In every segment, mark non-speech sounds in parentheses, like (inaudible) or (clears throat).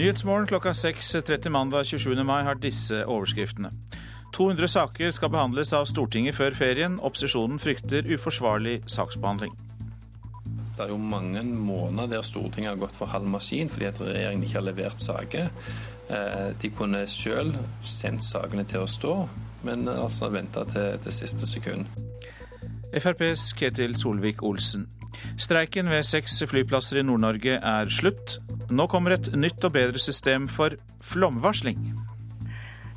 Nyhetsmorgen klokka 6.30 mandag 27. mai har disse overskriftene. 200 saker skal behandles av Stortinget før ferien. Opposisjonen frykter uforsvarlig saksbehandling. Det er jo mange måneder der Stortinget har gått for halv maskin fordi at regjeringen ikke har levert saker. Eh, de kunne selv sendt sakene til å stå, men altså venta til, til siste sekund. FrPs Ketil Solvik-Olsen. Streiken ved seks flyplasser i Nord-Norge er slutt. Nå kommer et nytt og bedre system for flomvarsling.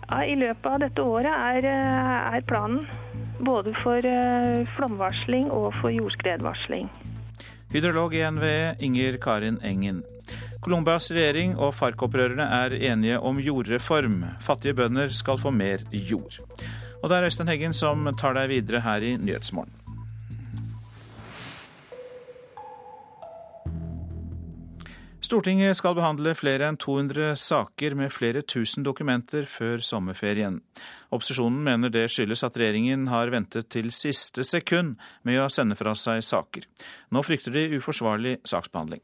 Ja, I løpet av dette året er, eh, er planen både for eh, flomvarsling og for jordskredvarsling. Hydrolog i NVE Inger Karin Engen. Colombias regjering og FARC-opprørerne er enige om jordreform. Fattige bønder skal få mer jord. Og det er Øystein Heggen som tar deg videre her i Nyhetsmorgen. Stortinget skal behandle flere enn 200 saker med flere tusen dokumenter før sommerferien. Opposisjonen mener det skyldes at regjeringen har ventet til siste sekund med å sende fra seg saker. Nå frykter de uforsvarlig saksbehandling.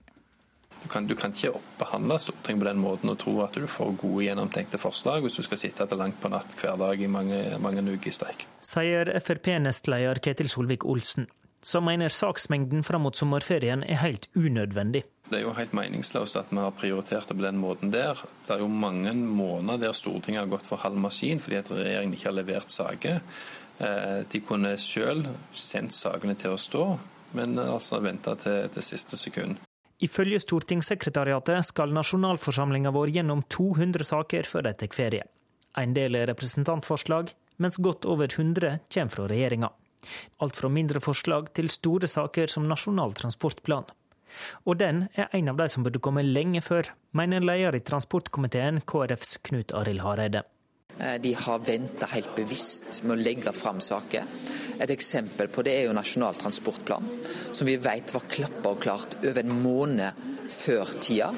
Du kan, du kan ikke oppbehandle Stortinget på den måten og tro at du får gode, gjennomtenkte forslag hvis du skal sitte etter langt på natt hver dag i mange, mange uker i streik. Sier Frp-nestleder Ketil Solvik-Olsen som mener saksmengden fram mot sommerferien er helt unødvendig. Det er jo helt meningsløst at vi har prioritert det på den måten der. Det er jo mange måneder der Stortinget har gått for halv maskin fordi at regjeringen ikke har levert saker. Eh, de kunne selv sendt sakene til å stå, men altså venta til, det siste sekund. Ifølge stortingssekretariatet skal nasjonalforsamlinga vår gjennom 200 saker før de tar ferie. En del er representantforslag, mens godt over 100 kommer fra regjeringa. Alt fra mindre forslag til store saker som Nasjonal transportplan. Og den er en av de som burde komme lenge før, mener leder i transportkomiteen, KrFs Knut Arild Hareide. Eh, de har venta helt bevisst med å legge fram saker. Et eksempel på det er jo Nasjonal transportplan, som vi vet var klappa og klart over en måned før tida.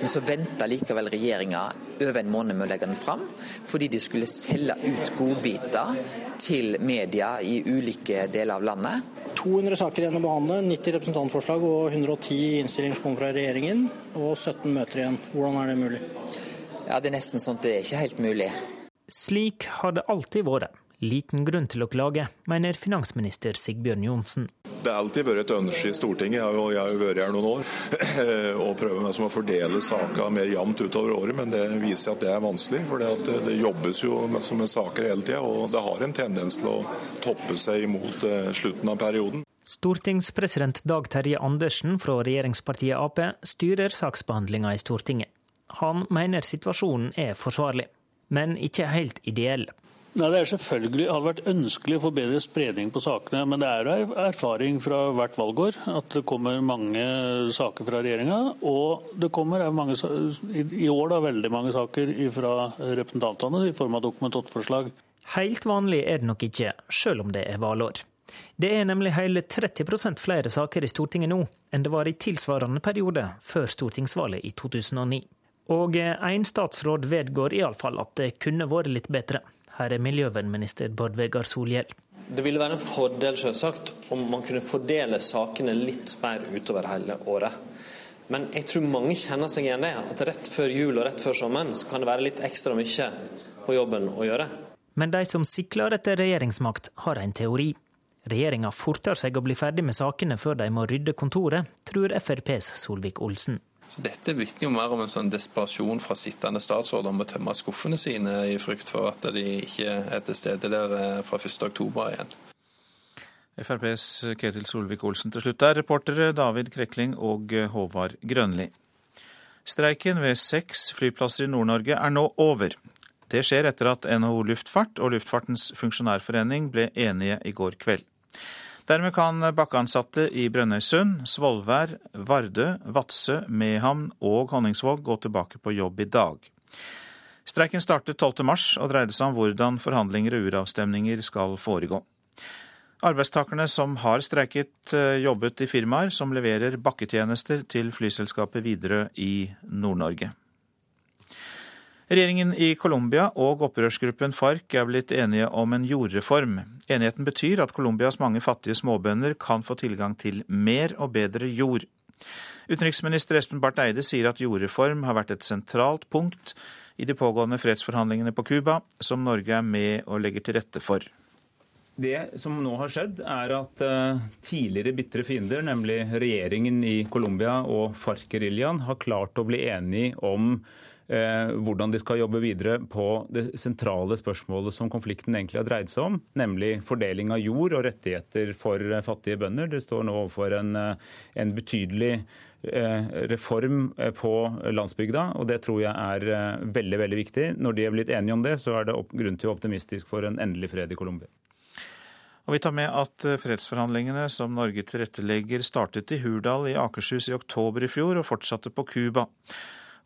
Men så venta likevel regjeringa over en måned med å legge den fram, fordi de skulle selge ut godbiter til media i ulike deler av landet. 200 saker igjen å behandle, 90 representantforslag og 110 innstillinger som kommer fra regjeringen, og 17 møter igjen. Hvordan er det mulig? Ja, Det er nesten sånn at det er ikke helt mulig. Slik har det alltid vært. Liten grunn til å klage, mener finansminister Sigbjørn Johnsen. Det har alltid vært et ønske i Stortinget, og jeg har jo vært her noen år, (clears throat) å prøve som å fordele saka mer jevnt utover året, men det viser at det er vanskelig. For det, jobbes jo med, med saker hele tida, og det har en tendens til å toppe seg mot eh, slutten av perioden. Stortingspresident Dag Terje Andersen fra regjeringspartiet Ap styrer saksbehandlinga i Stortinget. Han mener situasjonen er forsvarlig, men ikke helt ideell. Nei, Det er selvfølgelig hadde vært ønskelig å få bedre spredning på sakene, men det er erfaring fra hvert valgår at det kommer mange saker fra regjeringa. Og det kommer mange, i år da, veldig mange saker fra representantene i form av Dokument 8-forslag. Helt vanlig er det nok ikke, selv om det er valår. Det er nemlig hele 30% flere saker i Stortinget nå enn det var i tilsvarende periode før stortingsvalget i 2009. Og én statsråd vedgår iallfall at det kunne vært litt bedre. Her er miljøvernminister Bård Vegar Solhjell. Det ville være en fordel selvsagt, om man kunne fordele sakene litt mer utover hele året. Men jeg tror mange kjenner seg igjen det, at rett før jul og rett før sommeren så kan det være litt ekstra mye på jobben å gjøre. Men de som sikler etter regjeringsmakt, har en teori. Regjeringa forter seg å bli ferdig med sakene før de må rydde kontoret, tror FrPs Solvik-Olsen. Så Dette vitner jo mer om en sånn desperasjon fra sittende statsråder om å tømme skuffene sine i frykt for at de ikke er til stede der eh, fra 1.10 igjen. FrPs Ketil Solvik-Olsen til slutt der, reportere David Krekling og Håvard Grønli. Streiken ved seks flyplasser i Nord-Norge er nå over. Det skjer etter at NHO Luftfart og Luftfartens funksjonærforening ble enige i går kveld. Dermed kan bakkeansatte i Brønnøysund, Svolvær, Vardø, Vadsø, Mehamn og Honningsvåg gå tilbake på jobb i dag. Streiken startet 12.3 og dreide seg om hvordan forhandlinger og uravstemninger skal foregå. Arbeidstakerne som har streiket, eh, jobbet i firmaer som leverer bakketjenester til flyselskapet Widerøe i Nord-Norge. Regjeringen i Colombia og opprørsgruppen FARC er blitt enige om en jordreform. Enigheten betyr at Colombias mange fattige småbønder kan få tilgang til mer og bedre jord. Utenriksminister Espen Barth Eide sier at jordreform har vært et sentralt punkt i de pågående fredsforhandlingene på Cuba, som Norge er med og legger til rette for. Det som nå har skjedd, er at uh, tidligere bitre fiender, nemlig regjeringen i Colombia og FARC-geriljaen, har klart å bli enige om hvordan de skal jobbe videre på det sentrale spørsmålet som konflikten egentlig har dreid seg om, nemlig fordeling av jord og rettigheter for uh, fattige bønder. Det står nå overfor en, en betydelig reform på landsbygda, og det tror jeg er veldig veldig viktig. Når de er blitt enige om det, så er det grunn til å være optimistisk for en endelig fred i Colombia. Og vi tar med at eh, fredsforhandlingene som Norge tilrettelegger, startet i Hurdal i Akershus i oktober i fjor og fortsatte på Cuba.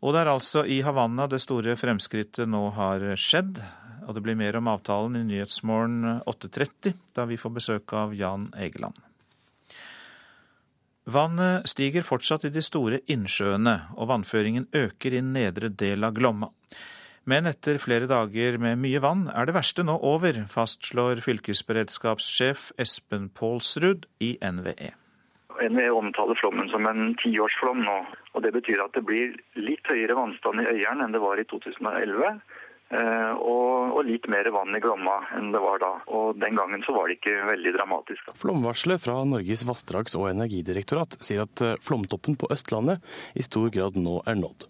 Og det er altså i Havanna det store fremskrittet nå har skjedd. Og det blir mer om avtalen i Nyhetsmorgen 8.30, da vi får besøk av Jan Egeland. Vannet stiger fortsatt i de store innsjøene, og vannføringen øker i nedre del av Glomma. Men etter flere dager med mye vann er det verste nå over, fastslår fylkesberedskapssjef Espen Pålsrud i NVE. NVE omtaler flommen som en tiårsflom nå. og Det betyr at det blir litt høyere vannstand i Øyeren enn det var i 2011. Eh, og, litt mer vann i Glomma enn det var da. Og Den gangen så var det ikke veldig dramatisk. Flomvarselet fra Norges vassdrags- og energidirektorat sier at eh, flomtoppen på Østlandet i stor grad nå er nådd.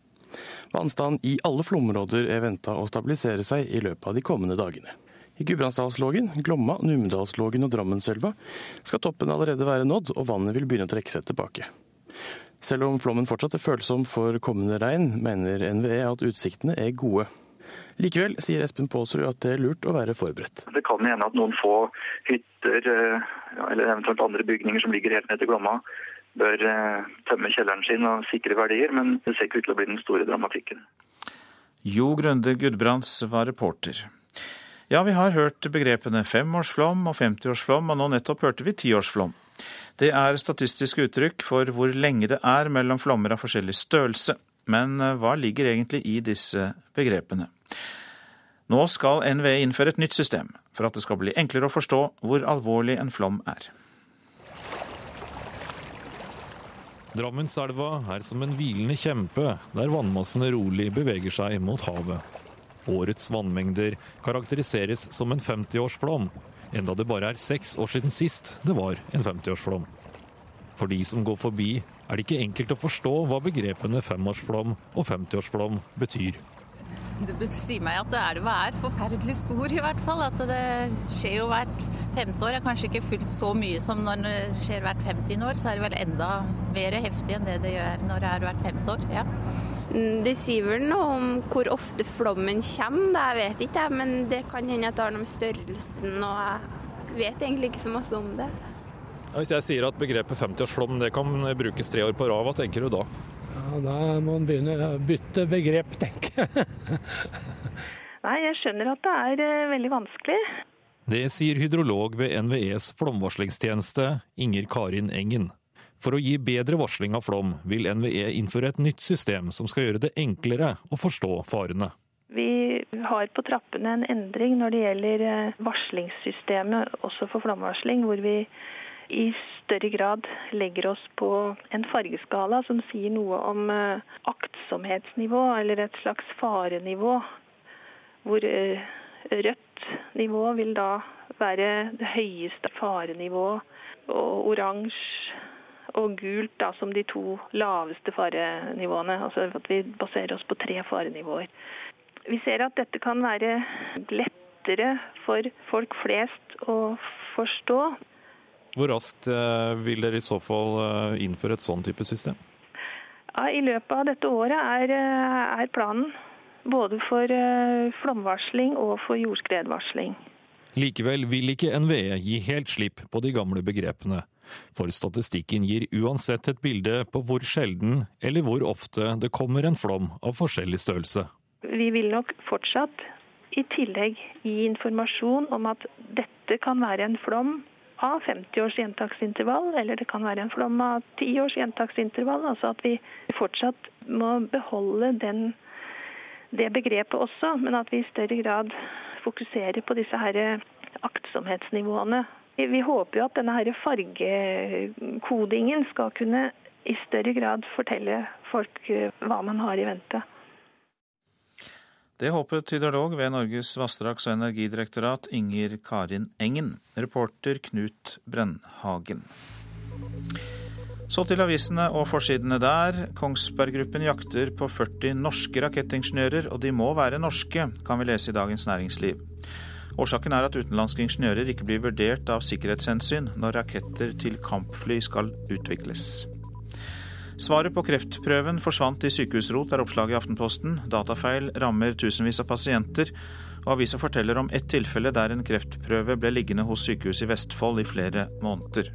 Vannstanden i alle flomområder er venta å stabilisere seg i løpet av de kommende dagene. I Gudbrandsdalslågen, Glomma, Numedalslågen og Drammenselva skal toppen allerede være nådd, og vannet vil begynne å trekke seg tilbake. Selv om flommen fortsatt er følsom for kommende regn, mener NVE at utsiktene er gode. Likevel sier Espen Påsrud at det er lurt å være forberedt. Det kan hende at noen få hytter eh, eller eventuelt andre bygninger som ligger helt ned til Glomma, bør eh, tømme kjelleren sin og sikre verdier, men det ser ikke ut til å bli den store dramatikken. Jo Grønde Gudbrands var reporter. Ja, vi har hørt begrepene femårsflom og 50-årsflom, og nå nettopp hørte vi tiårsflom. Det er statistisk uttrykk for hvor lenge det er mellom flommer av forskjellig størrelse. Men eh, hva ligger egentlig i disse begrepene? Nå skal NVE innføre et nytt system for at det skal bli enklere å forstå hvor alvorlig en flom er. Drammenselva er som en hvilende kjempe, der vannmassene rolig beveger seg mot havet. Årets vannmengder karakteriseres som en 50-årsflom, enda det bare er seks år siden sist det var en 50-årsflom. For de som går forbi, er det ikke enkelt å forstå hva begrepene femårsflom og 50-årsflom betyr. Det sier meg at det elva er forferdelig stor, i hvert fall. At det skjer jo hvert femte år. Er kanskje ikke fullt så mye som når det skjer hvert 50 år, så er det vel enda mer heftig enn det det gjør når det er hvert femte år. ja. Mm, det sier vel noe om hvor ofte flommen kommer, da. jeg vet ikke. Men det kan hende at det har noe med størrelsen og jeg vet egentlig ikke så masse om det. Hvis jeg sier at begrepet 50-årsflom det kan brukes tre år på rad, hva tenker du da? Ja, Da må man begynne å bytte begrep, tenker jeg. (laughs) Nei, jeg skjønner at det er uh, veldig vanskelig. Det sier hydrolog ved NVEs flomvarslingstjeneste, Inger Karin Engen. For å gi bedre varsling av flom, vil NVE innføre et nytt system som skal gjøre det enklere å forstå farene. Vi har på trappene en endring når det gjelder eh, varslingssystemet også for flomvarsling, hvor vi i større grad legger oss på en fargeskala som sier noe om eh, aktsomhetsnivå, eller et slags farenivå. Hvor eh, rødt nivå vil da være det høyeste farenivået, og oransje og gult da som de to laveste farenivåene. Altså at vi baserer oss på tre farenivåer. Vi ser at dette kan være lettere for folk flest å forstå. Hvor raskt eh, vil dere i så fall eh, innføre et sånn type system? Ja, I løpet av dette året er, eh, er planen. Både for flomvarsling og for jordskredvarsling. Likevel vil ikke NVE gi helt slipp på de gamle begrepene. For statistikken gir uansett et bilde på hvor sjelden eller hvor ofte det kommer en flom av forskjellig størrelse. Vi vil nok fortsatt i tillegg gi informasjon om at dette kan være en flom av 50 års gjentaksintervall, eller det kan være en flom av 10 års gjentaksintervall. Altså at vi fortsatt må beholde den, det begrepet også, men at vi i større grad fokuserer på disse her aktsomhetsnivåene. Vi håper jo at denne her fargekodingen skal kunne i større grad fortelle folk eh, hva man har i vente. Det håpet hydrolog ved Norges vassdrags- og energidirektorat Inger Karin Engen. Reporter Knut Brennhagen. Så til avisene og forsidene der. Kongsberg Gruppen jakter på 40 norske rakettingeniører, og de må være norske, kan vi lese i Dagens Næringsliv. Årsaken er at utenlandske ingeniører ikke blir vurdert av sikkerhetshensyn når raketter til kampfly skal utvikles. Svaret på kreftprøven forsvant i sykehusrot, er oppslaget i Aftenposten. Datafeil rammer tusenvis av pasienter, og avisa forteller om ett tilfelle der en kreftprøve ble liggende hos sykehuset i Vestfold i flere måneder.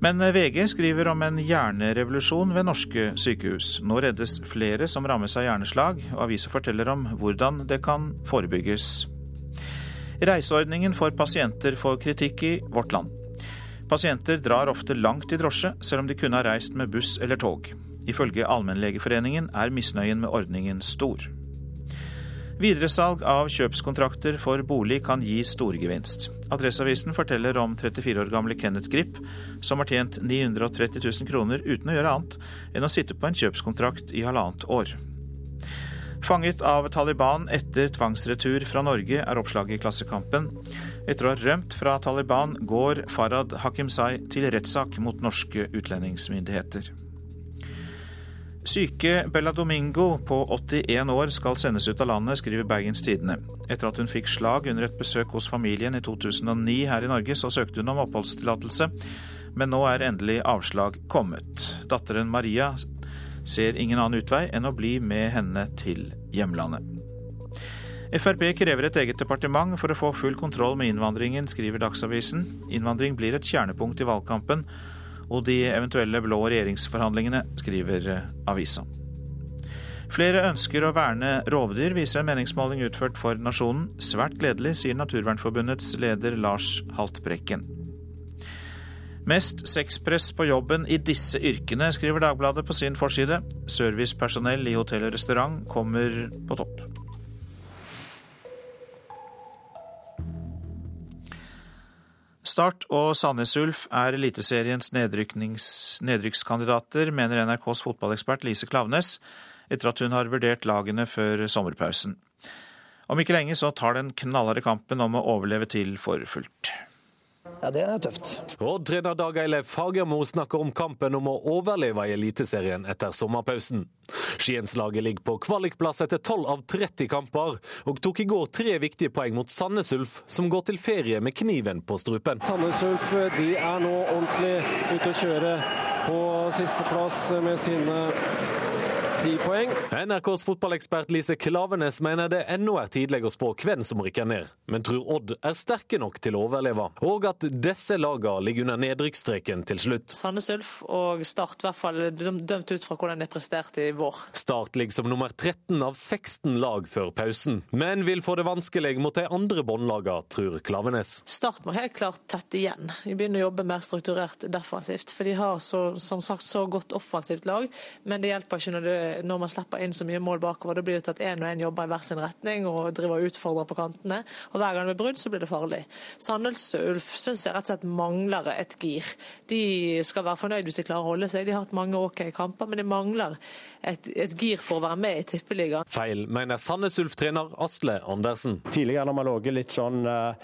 Men VG skriver om en hjernerevolusjon ved norske sykehus. Nå reddes flere som rammes av hjerneslag, og avisa forteller om hvordan det kan forebygges. Reiseordningen for pasienter får kritikk i vårt land. Pasienter drar ofte langt i drosje, selv om de kunne ha reist med buss eller tog. Ifølge Allmennlegeforeningen er misnøyen med ordningen stor. Videresalg av kjøpskontrakter for bolig kan gi storgevinst. Adresseavisen forteller om 34 år gamle Kenneth Grip, som har tjent 930 000 kroner uten å gjøre annet enn å sitte på en kjøpskontrakt i halvannet år. Fanget av Taliban etter tvangsretur fra Norge, er oppslaget i Klassekampen. Etter å ha rømt fra Taliban går Farad Hakimzai til rettssak mot norske utlendingsmyndigheter. Syke Bella Domingo på 81 år skal sendes ut av landet, skriver Bergens Tidende. Etter at hun fikk slag under et besøk hos familien i 2009 her i Norge, så søkte hun om oppholdstillatelse, men nå er endelig avslag kommet. Datteren Maria ser ingen annen utvei enn å bli med henne til hjemlandet. Frp krever et eget departement for å få full kontroll med innvandringen, skriver Dagsavisen. Innvandring blir et kjernepunkt i valgkampen og de eventuelle blå regjeringsforhandlingene, skriver eh, avisa. Flere ønsker å verne rovdyr, viser en meningsmåling utført for Nasjonen. Svært gledelig, sier Naturvernforbundets leder Lars Haltbrekken. Mest sexpress på jobben i disse yrkene, skriver Dagbladet på sin forside. Servicepersonell i hotell og restaurant kommer på topp. Start og Sandnes Ulf er Eliteseriens nedrykkskandidater, mener NRKs fotballekspert Lise Klaveness, etter at hun har vurdert lagene før sommerpausen. Om ikke lenge så tar den knallharde kampen om å overleve til for fullt. Ja, det er tøft. Odd-trener Dag Eilev Fagermo snakker om kampen om å overleve i Eliteserien etter sommerpausen. Skienslaget ligger på kvalikplass etter 12 av 30 kamper, og tok i går tre viktige poeng mot Sandnes Ulf, som går til ferie med kniven på strupen. Sandnes Ulf de er nå ordentlig ute å kjøre på sisteplass med sine ti poeng. NRKs fotballekspert Lise Klavenes mener det ennå er tidlig å spå hvem som rykker ned, men tror Odd er sterke nok til å overleve, og at disse lagene ligger under nedrykksstreken til slutt. Sandnes Ulf og Start i hvert fall dømt ut fra hvordan de presterte i vår. Start ligger som nummer 13 av 16 lag før pausen, men vil få det vanskelig mot de andre båndlagene, tror Klavenes. Start må helt klart tette igjen. De begynner å jobbe mer strukturert defensivt, for de har så, som sagt så godt offensivt lag, men det hjelper ikke når det når man slipper inn så mye mål bakover. Da blir det at én og én jobber i hver sin retning og driver og utfordrer på kantene. Og hver gang det blir brudd, så blir det farlig. Sandnes Ulf syns jeg rett og slett mangler et gir. De skal være fornøyd hvis de klarer å holde seg. De har hatt mange OK kamper, men de mangler et, et gir for å være med i Tippeligaen. Feil, mener Sandnes Ulf-trener Asle Andersen. Tidligere når vi lå litt sånn uh,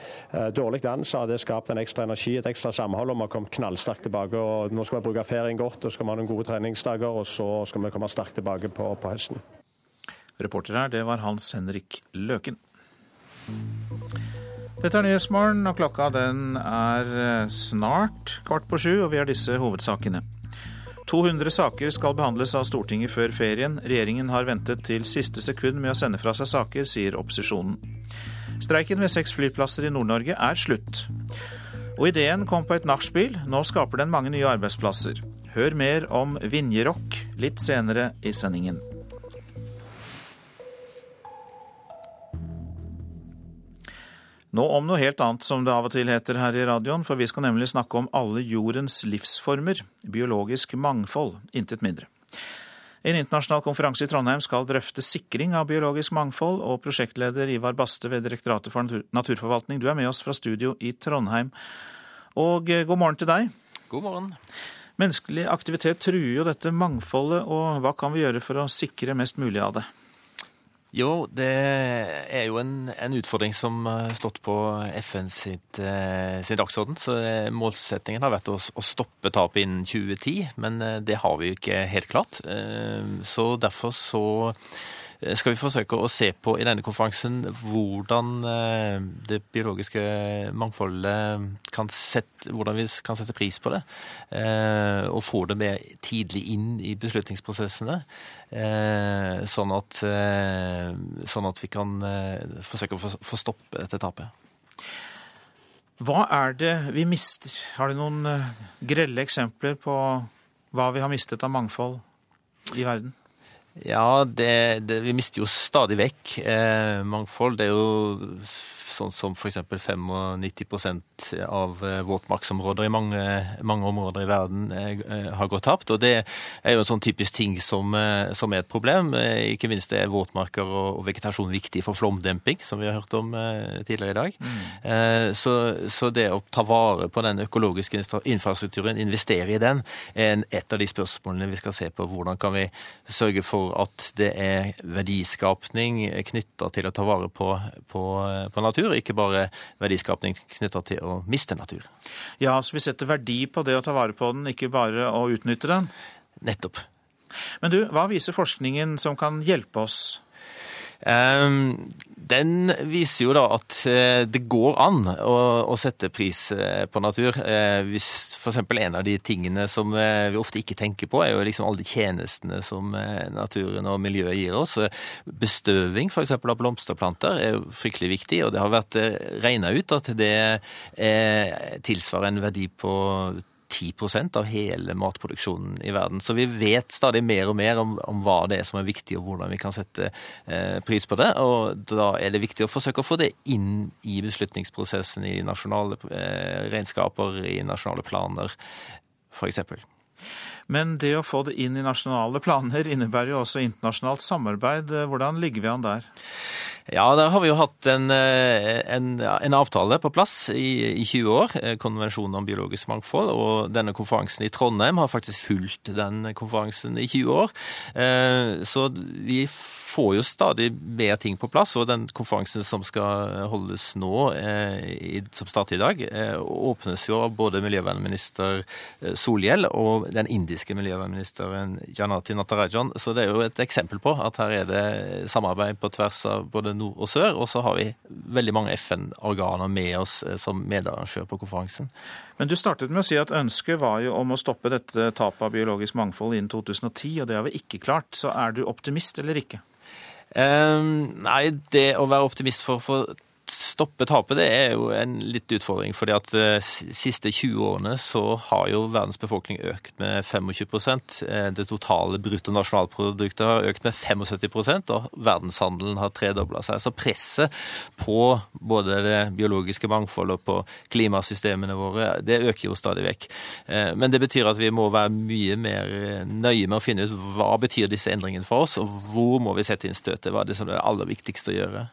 dårlig an, så har det skapt en ekstra energi, et ekstra samhold, og vi har kommet knallsterkt tilbake. og Nå skal vi bruke ferien godt, og skal vi ha noen gode treningsdager, og så skal vi komme sterkt tilbake tilbake på, på høsten. Reporter her, det var Hans Henrik Løken. Dette er Nyhetsmorgen, og klokka den er eh, snart kvart på sju, og vi har disse hovedsakene. 200 saker skal behandles av Stortinget før ferien. Regjeringen har ventet til siste sekund med å sende fra seg saker, sier opposisjonen. Streiken ved seks flyplasser i Nord-Norge er slutt. Og ideen kom på et nachspiel. Nå skaper den mange nye arbeidsplasser. Hør mer om Vinjerock litt senere i sendingen. Nå om noe helt annet, som det av og til heter her i radioen, for vi skal nemlig snakke om alle jordens livsformer, biologisk mangfold, intet mindre. En internasjonal konferanse i Trondheim skal drøfte sikring av biologisk mangfold, og prosjektleder Ivar Baste ved Direktoratet for naturforvaltning, du er med oss fra studio i Trondheim. Og eh, god morgen til deg. God morgen. Menneskelig aktivitet truer jo dette mangfoldet, og hva kan vi gjøre for å sikre mest mulig av det? Jo, det er jo en, en utfordring som har stått på FN sitt, eh, sin dagsorden. Så eh, målsettingen har vært å, å stoppe tapet innen 2010, men eh, det har vi jo ikke helt klart. Så derfor så skal vi forsøke å se på i denne konferansen hvordan eh, det biologiske mangfoldet kan sette, hvordan vi kan sette pris på det. Eh, og få det mer tidlig inn i beslutningsprosessene. Eh, sånn at, sånn at vi kan forsøke å få stopp dette tapet. Hva er det vi mister? Har du noen grelle eksempler på hva vi har mistet av mangfold i verden? Ja, det, det, vi mister jo stadig vekk eh, mangfold. Det er jo sånn som f.eks. 95% av eh, våtmarksområder i mange, mange, områder i verden eh, eh, har gått tapt. Og det er jo en sånn typisk ting som, som er et problem. Ikke minst er våtmarker og, vegetasjon viktig for flomdemping, som vi har hørt om tidligere i dag. Mm. Så, så, det å ta vare på den økologiske infrastrukturen, investere i den, er et av de spørsmålene vi skal se på. Hvordan kan vi sørge for at det er verdiskapning knytta til å ta vare på, på, på natur? Natur, ikke bare verdiskapning knytta til å miste natur. Ja, så vi setter verdi på det å ta vare på den, ikke bare å utnytte den? Nettopp. Men du, hva viser forskningen som kan hjelpe oss Ehm, den viser jo da at eh, det går an å, å sette pris eh, på natur. Eh, hvis f.eks. en av de tingene som vi ofte ikke tenker på, er jo liksom alle de tjenestene som naturen og miljøet gir oss. Bestøving f.eks. av blomsterplanter er jo fryktelig viktig, og det har vært regna ut at det tilsvarer en verdi på 10% av hele matproduksjonen i verden. Så vi vet stadig mer og mer om, om, hva det er som er viktig, og hvordan vi kan sette eh, pris på det. Og da er det viktig å forsøke å få det inn i beslutningsprosessen i nasjonale eh, regnskaper, i nasjonale planer, f.eks. Men det å få det inn i nasjonale planer innebærer jo også internasjonalt samarbeid. Hvordan ligger vi an der? Ja, der har vi jo hatt en, eh, en, en avtale på plass i, i, 20 år. Eh, konvensjonen om biologisk mangfold. Og denne konferansen i Trondheim har faktisk fulgt den konferansen i 20 år. Eh, så vi får jo stadig mer ting på plass. Og den konferansen som skal holdes nå, som starter i dag, åpnes jo av både miljøvernminister Solhjell og den indiske miljøvernministeren Janati Natarajan. Så det er jo et eksempel på at her er det samarbeid på tvers av både nord og sør. Og så har vi veldig mange FN-organer med oss eh, som medarrangør på konferansen. Men du startet med å si at ønsket var jo om å stoppe dette tapet av biologisk mangfold innen 2010, og det har vi ikke klart. Så er du optimist eller ikke? Um, nei, det å være optimist for å få stoppe tapet, det er jo en litt utfordring. fordi at de eh, siste 20 årene så har jo verdens befolkning økt med 25 eh, Det totale bruttonasjonalproduktet har økt med 75% og verdenshandelen har tredobla seg. Så presset på både det biologiske mangfoldet og på klimasystemene våre, det øker jo stadig vekk. Eh, men det betyr at vi må være mye mer nøye med å finne ut hva betyr disse endringene for oss, og hvor må vi sette inn støtet. Hva er det som er det aller viktigste å gjøre?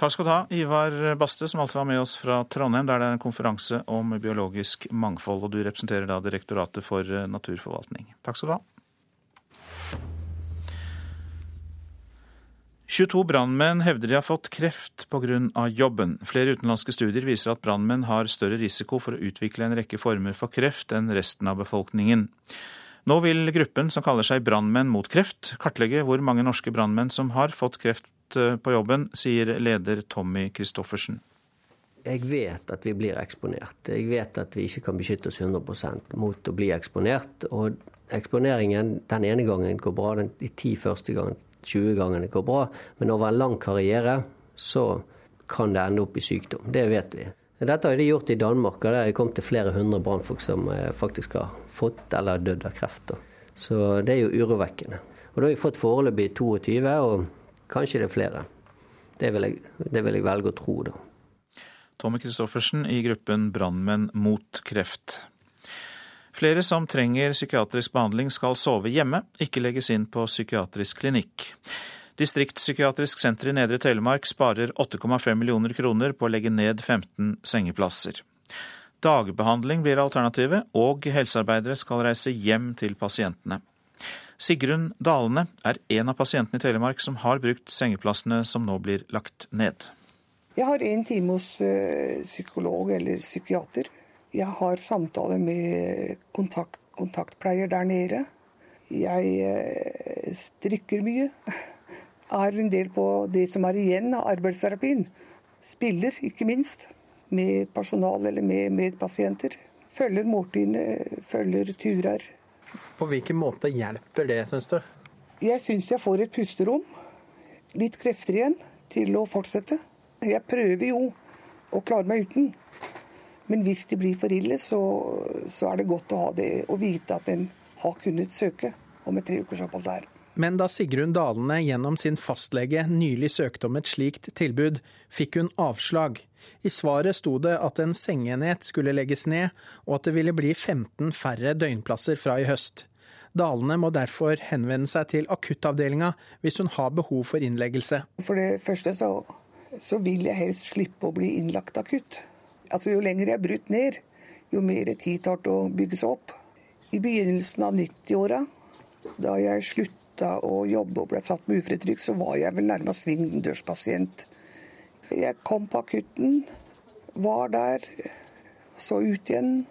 Takk skal du ha, Ivar Baste, som alltid var med oss fra Trondheim, der det er en konferanse om biologisk mangfold. Og du representerer da Direktoratet for eh, naturforvaltning. Takk skal du ha. 22 brannmenn hevder de har fått kreft pga. jobben. Flere utenlandske studier viser at brannmenn har større risiko for å utvikle en rekke former for kreft enn resten av befolkningen. Nå vil gruppen som kaller seg Brannmenn mot kreft, kartlegge hvor mange norske brannmenn som har fått kreft Eh, på jobben, sier leder Tommy Christoffersen. Jeg vet at vi blir eksponert. Jeg vet at vi ikke kan beskytte oss 100 mot å bli eksponert. Og eksponeringen den ene gangen går bra, de ti første gangen, 20 gangene går bra. Men over en lang karriere så kan det ende opp i sykdom. Det vet vi. Dette har de gjort i Danmark, og der har jeg kommet til flere hundre brannfolk som eh, faktisk har fått eller dødd av kreft. Så det er jo urovekkende. Og da har vi fått foreløpig 22. og Kanskje det er flere. Det vil jeg, det vil jeg velge å tro, da. Tommy Christoffersen i gruppen Brannmenn mot kreft. Flere som trenger psykiatrisk behandling skal sove hjemme, ikke legges inn på psykiatrisk klinikk. Distriktspsykiatrisk senter i Nedre Telemark sparer 8,5 millioner kroner på å legge ned 15 sengeplasser. Dagbehandling blir alternativet, og helsearbeidere skal reise hjem til pasientene. Sigrun Dalene er en av pasientene i Telemark som har brukt sengeplassene som nå blir lagt ned. Jeg har en time hos uh, psykolog eller psykiater. Jeg har samtale med kontakt, kontaktpleier der nede. Jeg uh, strikker mye. (laughs) Er en del på det som er igjen av arbeidsterapien. Spiller, ikke minst. Med personal eller med medpasienter. Følger måltidene, følger turer. På hvilken måte hjelper det, syns du? Jeg syns jeg får et pusterom. Litt krefter igjen til å fortsette. Jeg prøver jo å klare meg uten. Men hvis det blir for ille, så, så er det godt å ha det og vite at en har kunnet søke om et tre ukers opphold der. Men da Sigrun Dalene gjennom sin fastlege nylig søkte om et slikt tilbud, fikk hun avslag. I svaret sto det at en sengeenhet skulle legges ned, og at det ville bli 15 færre døgnplasser fra i høst. Dalene må derfor henvende seg til akuttavdelinga hvis hun har behov for innleggelse. For det første så, så vil jeg helst slippe å bli innlagt akutt. Altså Jo lenger jeg er brutt ned, jo mer tid tar det å bygge seg opp. I begynnelsen av 90-åra, da jeg slutta å jobbe og ble satt med uføretrygd, så var jeg vel nærmest svingdørspasient. Jeg kom på akutten, var der, så ut igjen.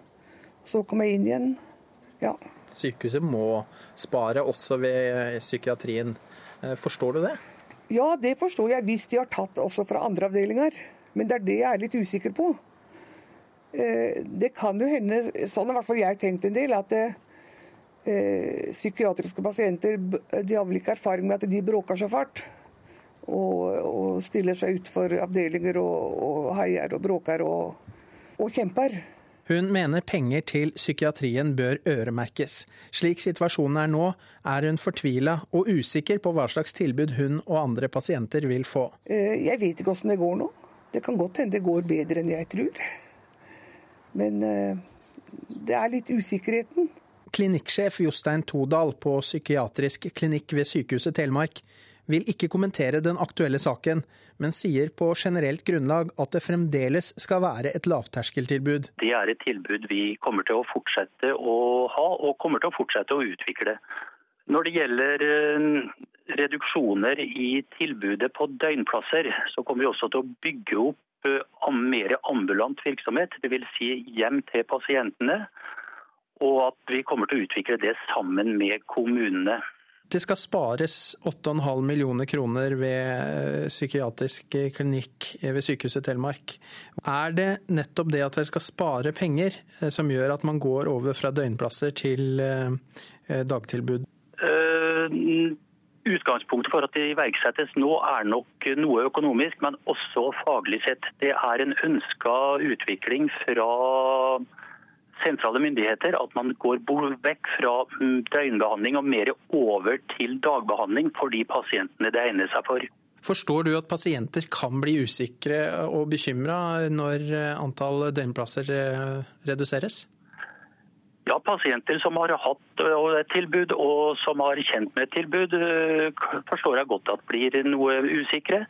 Så kom jeg inn igjen. Ja. Sykehuset må spare også ved psykiatrien. Eh, forstår du det? Ja, det forstår jeg hvis de har tatt også fra andre avdelinger. Men det er det jeg er litt usikker på. Eh, det kan jo hende, sånn har i hvert fall jeg tenkt en del, at det, eh, psykiatriske pasienter de har vel ikke erfaring med at de bråker så fælt og, og stiller seg utfor avdelinger og, og, heier og bråker og, og kjemper. Hun mener penger til psykiatrien bør øremerkes. Slik situasjonen er nå, er hun fortvila og usikker på hva slags tilbud hun og andre pasienter vil få. Eh, jeg vet ikke hvordan det går nå. Det kan godt hende det går bedre enn jeg tror. Men eh, det er litt usikkerheten. Klinikksjef Jostein Todal på psykiatrisk klinikk ved Sykehuset Telemark vil ikke kommentere den aktuelle saken, men sier på generelt grunnlag at det fremdeles skal være et lavterskeltilbud. Det er et tilbud vi kommer til å fortsette å ha, og kommer til å fortsette å utvikle. Når det gjelder eh, reduksjoner i tilbudet på døgnplasser, så kommer vi også til å bygge opp eh, mer ambulant virksomhet, dvs. Si hjem til pasientene. Og at vi kommer til å utvikle det sammen med kommunene. Det skal spares 8,5 millioner kroner ved eh, psykiatrisk klinikk ved Sykehuset Telemark. Er det nettopp det at dere skal spare penger eh, som gjør at man går over fra døgnplasser til eh, dagtilbud? Utgangspunktet for at det iverksettes nå er nok noe økonomisk, men også faglig sett. Det er en ønska utvikling fra sentrale myndigheter at man går vekk fra mm, døgnbehandling og mer over til dagbehandling for de pasientene det egner seg for. Forstår du at pasienter kan bli usikre og bekymra når eh, antall døgnplasser eh, reduseres? Ja, pasienter som har hatt eh, et tilbud og som har kjent med et tilbud, forstår jeg godt at blir noe usikre.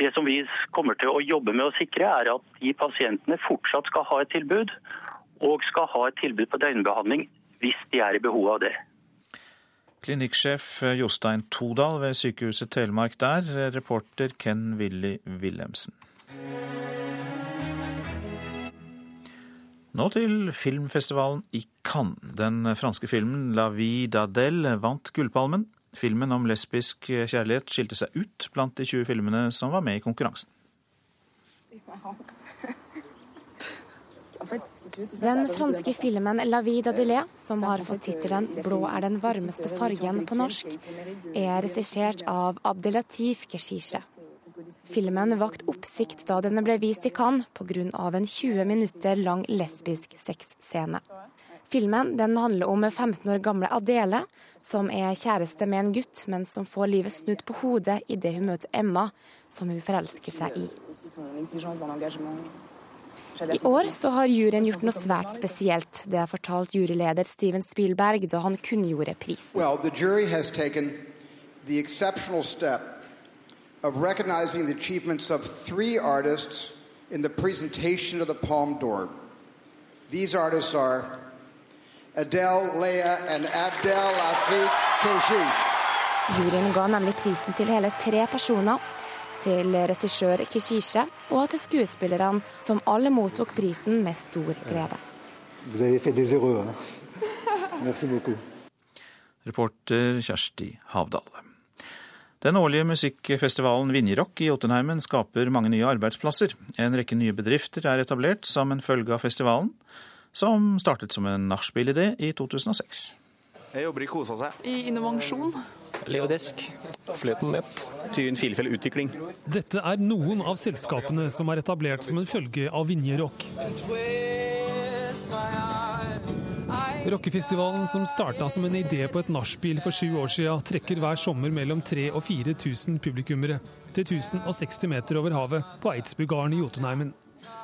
Det som vi kommer til å jobbe med å sikre, er at de pasientene fortsatt skal ha et tilbud og skal ha et tilbud på døgnbehandling hvis de er i behov av det. Klinikksjef Jostein Todal ved Sykehuset Telemark der, reporter Ken Willy Wilhelmsen. Nå til filmfestivalen i Cannes. Den franske filmen 'La vie d'Adèle' vant Gullpalmen. Filmen om lesbisk kjærlighet skilte seg ut blant de 20 filmene som var med i konkurransen. Den franske filmen 'La vie d'Adelé, som har fått tittelen 'Blå er den varmeste fargen' på norsk, er regissert av Abdelatif Keshishe. Filmen vakte oppsikt da den ble vist i Cannes pga. en 20 minutter lang lesbisk sexscene. Filmen den handler om 15 år gamle Adele, som er kjæreste med en gutt, men som får livet snudd på hodet idet hun møter Emma, som hun forelsker seg i. I år så har juryen gjort noe svært spesielt. Det har fortalt juryleder Steven Spielberg da han kunngjorde prisen. Well, the jury has taken the exceptional step of recognizing the achievements of three artists in the presentation of the Palme d'Or. These artists are Adele, Leia, and Abdel Afik Keshish. Juryen ga nemlig prisen til hele tre personer. Til regissør Kishishe og til skuespillerne, som alle mottok prisen med stor glede. Vous avez fait des heureux. Hein? Merci. Reporter Kjersti Havdal. Den årlige musikkfestivalen Vinjerock i Jotunheimen skaper mange nye arbeidsplasser. En rekke nye bedrifter er etablert som en følge av festivalen, som startet som en nachspiel-idé i 2006. Jeg jobber i Kosa seg. I innovasjon. Leodesk. Fløten Nett. Tyn Filefjell Utvikling. Dette er noen av selskapene som er etablert som en følge av Vinjerock. Rockefestivalen som starta som en idé på et nachspiel for sju år siden, trekker hver sommer mellom 3000 og 4000 publikummere til 1060 meter over havet på Eidsbugarden i Jotunheimen.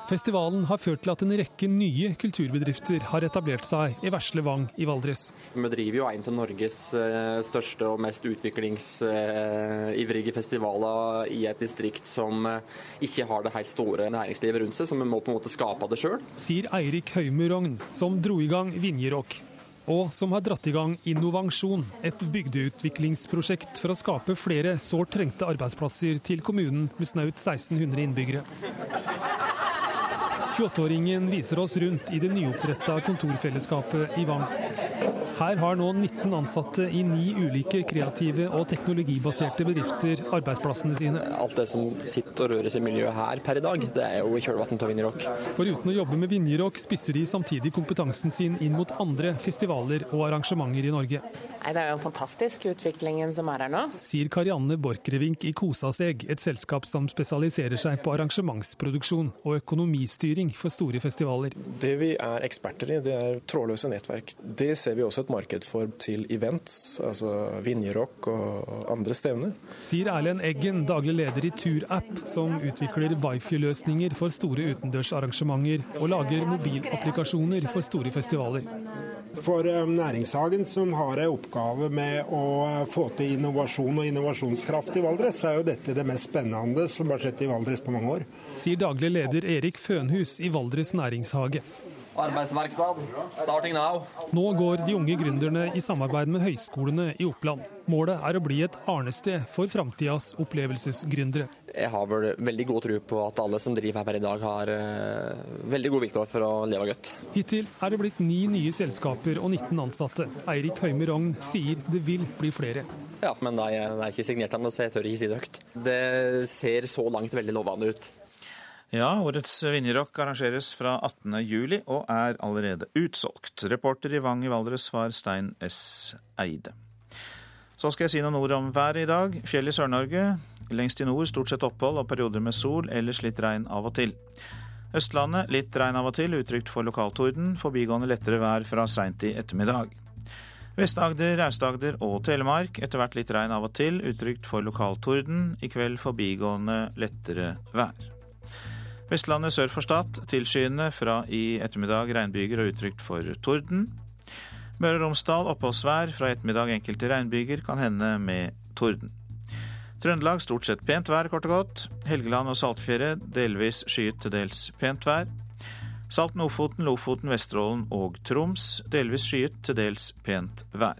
Festivalen har ført til at en rekke nye kulturbedrifter har etablert seg i Vesle Vang i Valdres. Vi driver jo en av Norges eh, største og mest utviklingsivrige festivaler i et distrikt som eh, ikke har det helt store næringslivet rundt seg, så vi må på en måte skape det sjøl. Sier Eirik Rogn, som dro i gang Vinjerock. Og som har dratt i gang Innovansjon, et bygdeutviklingsprosjekt for å skape flere sårt trengte arbeidsplasser til kommunen med snaut 1600 innbyggere. 28-åringen viser oss rundt i det nyoppretta kontorfellesskapet i Vang. Her har nå 19 ansatte i ni ulike kreative og teknologibaserte bedrifter arbeidsplassene sine. Alt det som sitter og røres i miljøet her per i dag, det er jo i kjølvannet av Vinjerock. Foruten å jobbe med Vinjerock, spisser de samtidig kompetansen sin inn mot andre festivaler og arrangementer i Norge. Nei, Det er jo en fantastisk utviklingen som er her nå. Sier Karianne Borchgrevink i Kosaseg, et selskap som spesialiserer seg på arrangementsproduksjon og økonomistyring for store festivaler. Det vi er eksperter i, det er trådløse nettverk. Det ser vi også et marked for til events, altså Vinjerock og andre stevner. Sier Erlend Eggen, daglig leder i Turapp, som utvikler wifi-løsninger for store utendørsarrangementer og lager mobilapplikasjoner for store festivaler. For eh, Næringshagen, som har en oppgave med å få til innovasjon og innovasjonskraft i Valdres, så er jo dette det mest spennende som har skjedd i Valdres på mange år. Sier daglig leder Erik Fønhus i Valdres næringshage. Arbeidsverkstad, starting now. Nå går de unge gründerne i samarbeid med høyskolene i Oppland. Målet er å bli et arnested for framtidas opplevelsesgründere. Jeg har vel veldig god tro på at alle som driver her per i dag, har uh, veldig gode vilkår for å leve godt. Hittil er det blitt ni nye selskaper og 19 ansatte. Eirik Høime Rogn sier det vil bli flere. Ja, men det er, det er ikke signert ennå, så jeg tør ikke si det høyt. Det ser så langt veldig lovende ut. Ja, årets Vinjerock arrangeres fra 18.07 og er allerede utsolgt. Reporter i Vang i Valdres var Stein S. Eide. Så skal jeg si noen ord om været i dag. Fjell i Sør-Norge. Lengst i nord stort sett opphold og perioder med sol, ellers litt regn av og til. Østlandet litt regn av og til, utrygt for lokaltorden. Forbigående lettere vær fra seint i ettermiddag. Vest-Agder, Aust-Agder og Telemark etter hvert litt regn av og til, utrygt for lokaltorden. I kveld forbigående lettere vær. Vestlandet sør for Stad tilskyende fra i ettermiddag regnbyger og utrygt for torden. Møre og Romsdal oppholdsvær, fra ettermiddag enkelte regnbyger, kan hende med torden. Trøndelag stort sett pent vær, kort og godt. Helgeland og Saltfjellet delvis skyet til dels pent vær. Salten, Ofoten, Lofoten, Vesterålen og Troms delvis skyet til dels pent vær.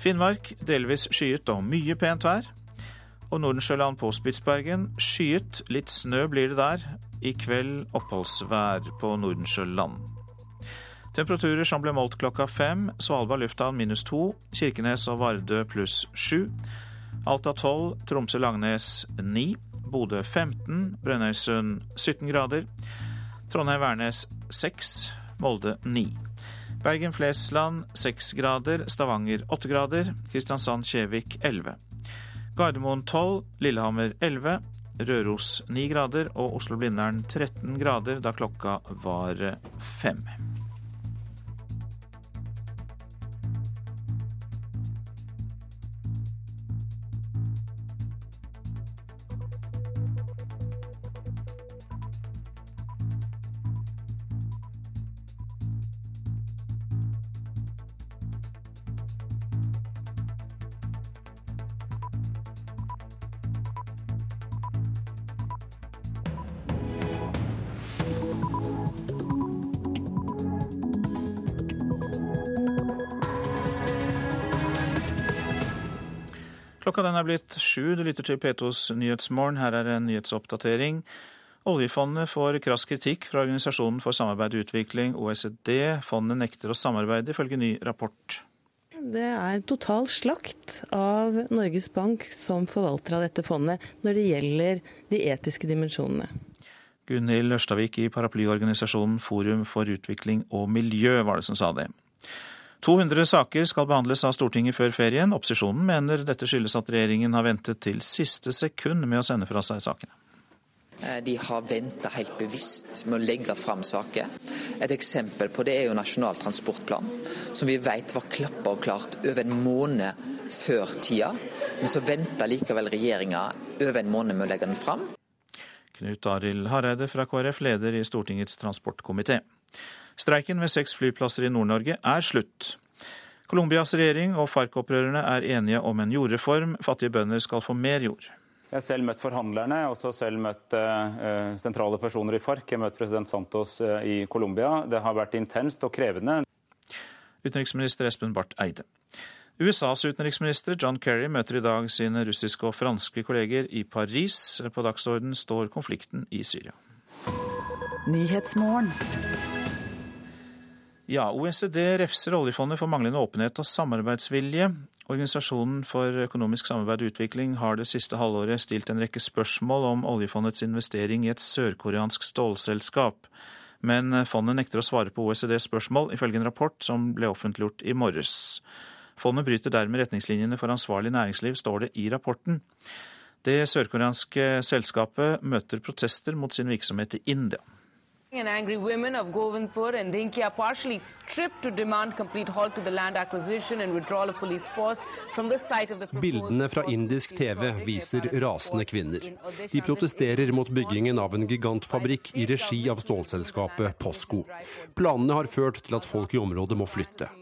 Finnmark delvis skyet og mye pent vær og Nordensjøland på Spitsbergen. Skyet, litt snø blir det der. I kveld oppholdsvær på Nordensjøland. Temperaturer som ble målt klokka fem. Svalbard lufthavn minus to. Kirkenes og Vardø pluss sju. Alta 12, Tromsø-Langnes ni. Bodø 15, Brønnøysund 17 grader. Trondheim-Værnes 6, Molde 9. Bergen-Flesland 6 grader, Stavanger 8 grader, Kristiansand-Kjevik 11. Gardermoen 12, Lillehammer 11, Røros 9 grader og Oslo-Blindern 13 grader da klokka var fem. Sju. Du lytter til P2s Nyhetsmorgen. Her er en nyhetsoppdatering. Oljefondet får krass kritikk fra Organisasjonen for samarbeid og utvikling, OECD. Fondet nekter å samarbeide, ifølge ny rapport. Det er total slakt av Norges Bank som forvalter av dette fondet når det gjelder de etiske dimensjonene. Gunhild Ørstavik i paraplyorganisasjonen Forum for utvikling og miljø var det som sa det. 200 saker skal behandles av Stortinget før ferien. Opposisjonen mener dette skyldes at regjeringen har ventet til siste sekund med å sende fra seg sakene. Eh, de har venta helt bevisst med å legge fram saker. Et eksempel på det er jo Nasjonal transportplan, som vi vet var klappa og klart over en måned før tida. Men så venta likevel regjeringa over en måned med å legge den fram. Knut Arild Hareide fra KrF, leder i Stortingets transportkomité. Streiken ved seks flyplasser i Nord-Norge er slutt. Colombias regjering og FARC-opprørerne er enige om en jordreform. Fattige bønder skal få mer jord. Jeg har selv møtt forhandlerne, jeg har også selv møtt uh, sentrale personer i FARC. Jeg har møtt president Santos uh, i Colombia. Det har vært intenst og krevende. Utenriksminister Espen Barth Eide. USAs utenriksminister John Kerry møter i dag sine russiske og franske kolleger i Paris. På dagsorden står konflikten i Syria. Ja, OECD refser oljefondet for manglende åpenhet og samarbeidsvilje. Organisasjonen for økonomisk samarbeid og utvikling har det siste halvåret stilt en rekke spørsmål om oljefondets investering i et sørkoreansk stålselskap. Men fondet nekter å svare på OECDs spørsmål, ifølge en rapport som ble offentliggjort i morges. Fondet bryter dermed retningslinjene for ansvarlig næringsliv, står det i rapporten. Det sørkoreanske selskapet møter protester mot sin virksomhet i India. And angry women of Govindpur and Dinkia partially stripped to demand complete halt to the land acquisition and withdrawal of police force from the site of the Bildene fra indisk TV viser rasende kvinner. De protesterer mot byggingen av en gigantfabrikk i regi av stålselskapet Posco. Planene har ført til at folk i området må flytte.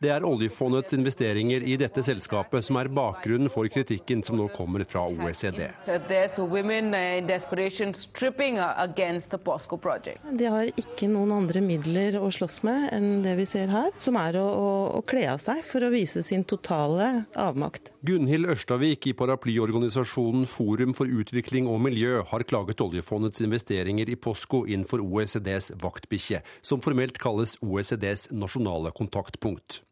Det er oljefondets investeringer i dette selskapet som er bakgrunnen for kritikken som nå kommer fra OECD. De har ikke noen andre midler å slåss med enn det vi ser her, som er å, å, å kle av seg for å vise sin totale avmakt. Gunhild Ørstavik i paraplyorganisasjonen Forum for utvikling og miljø har klaget oljefondets investeringer i Posco inn for OECDs vaktbikkje, som formelt kalles OECDs nasjonale kontaktpunkt.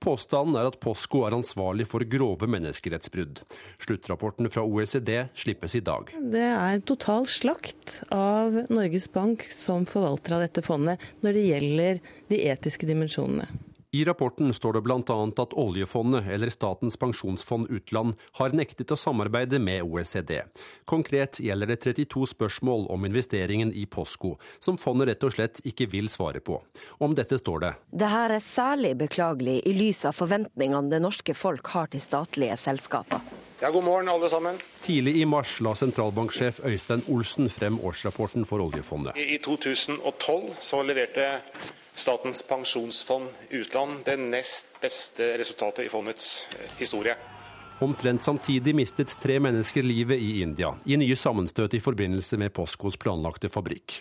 Påstanden er at Posco er ansvarlig for grove menneskerettsbrudd. Sluttrapporten fra OECD slippes i dag. Det er total slakt av Norges Bank som forvalter av dette fondet når det gjelder de etiske dimensjonene. I rapporten står det bl.a. at oljefondet, eller Statens pensjonsfond utland, har nektet å samarbeide med OECD. Konkret gjelder det 32 spørsmål om investeringen i Posco, som fondet rett og slett ikke vil svare på. Om dette står det Det her er særlig beklagelig i lys av forventningene det norske folk har til statlige selskaper. Ja, god morgen, alle sammen. Tidlig i mars la sentralbanksjef Øystein Olsen frem årsrapporten for oljefondet. I 2012 så leverte Statens pensjonsfond utland det nest beste resultatet i fondets historie. Omtrent samtidig mistet tre mennesker livet i India, i nye sammenstøt i forbindelse med Poscos planlagte fabrikk.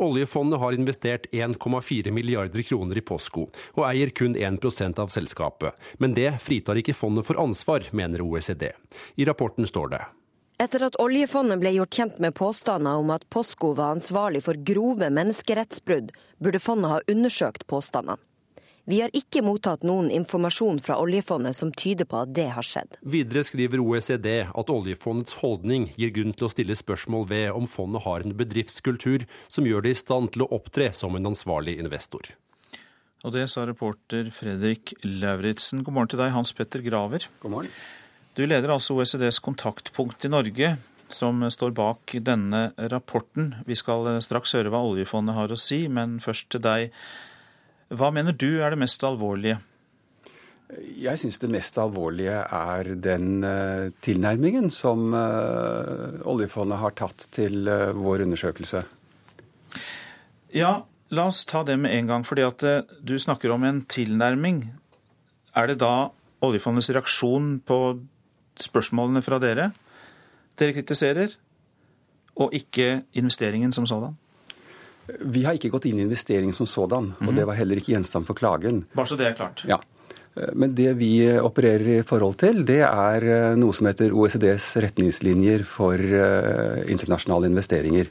Oljefondet har investert 1,4 milliarder kroner i Posco, og eier kun 1% av selskapet. Men det fritar ikke fondet for ansvar, mener OECD. I rapporten står det etter at oljefondet ble gjort kjent med påstander om at Posco var ansvarlig for grove menneskerettsbrudd, burde fondet ha undersøkt påstandene. Vi har ikke mottatt noen informasjon fra oljefondet som tyder på at det har skjedd. Videre skriver OECD at oljefondets holdning gir grunn til å stille spørsmål ved om fondet har en bedriftskultur som gjør det i stand til å opptre som en ansvarlig investor. Og det sa reporter Fredrik Lauritzen. God morgen til deg, Hans Petter Graver. God morgen. Du leder altså OECDs kontaktpunkt i Norge, som står bak denne rapporten. Vi skal straks høre hva oljefondet har å si, men først til deg. Hva mener du er det mest alvorlige? Jeg syns det mest alvorlige er den uh, tilnærmingen som uh, oljefondet har tatt til uh, vår undersøkelse. Ja, la oss ta det med en gang. fordi at du snakker om en tilnærming. Er det da oljefondets reaksjon på spørsmålene fra dere dere kritiserer, og ikke investeringen som sådan? Vi har ikke gått inn i investeringen som sådan, og mm. det var heller ikke gjenstand for klagen. Bare så det er klart. Ja. Men det vi opererer i forhold til, det er noe som heter OECDs retningslinjer for internasjonale investeringer.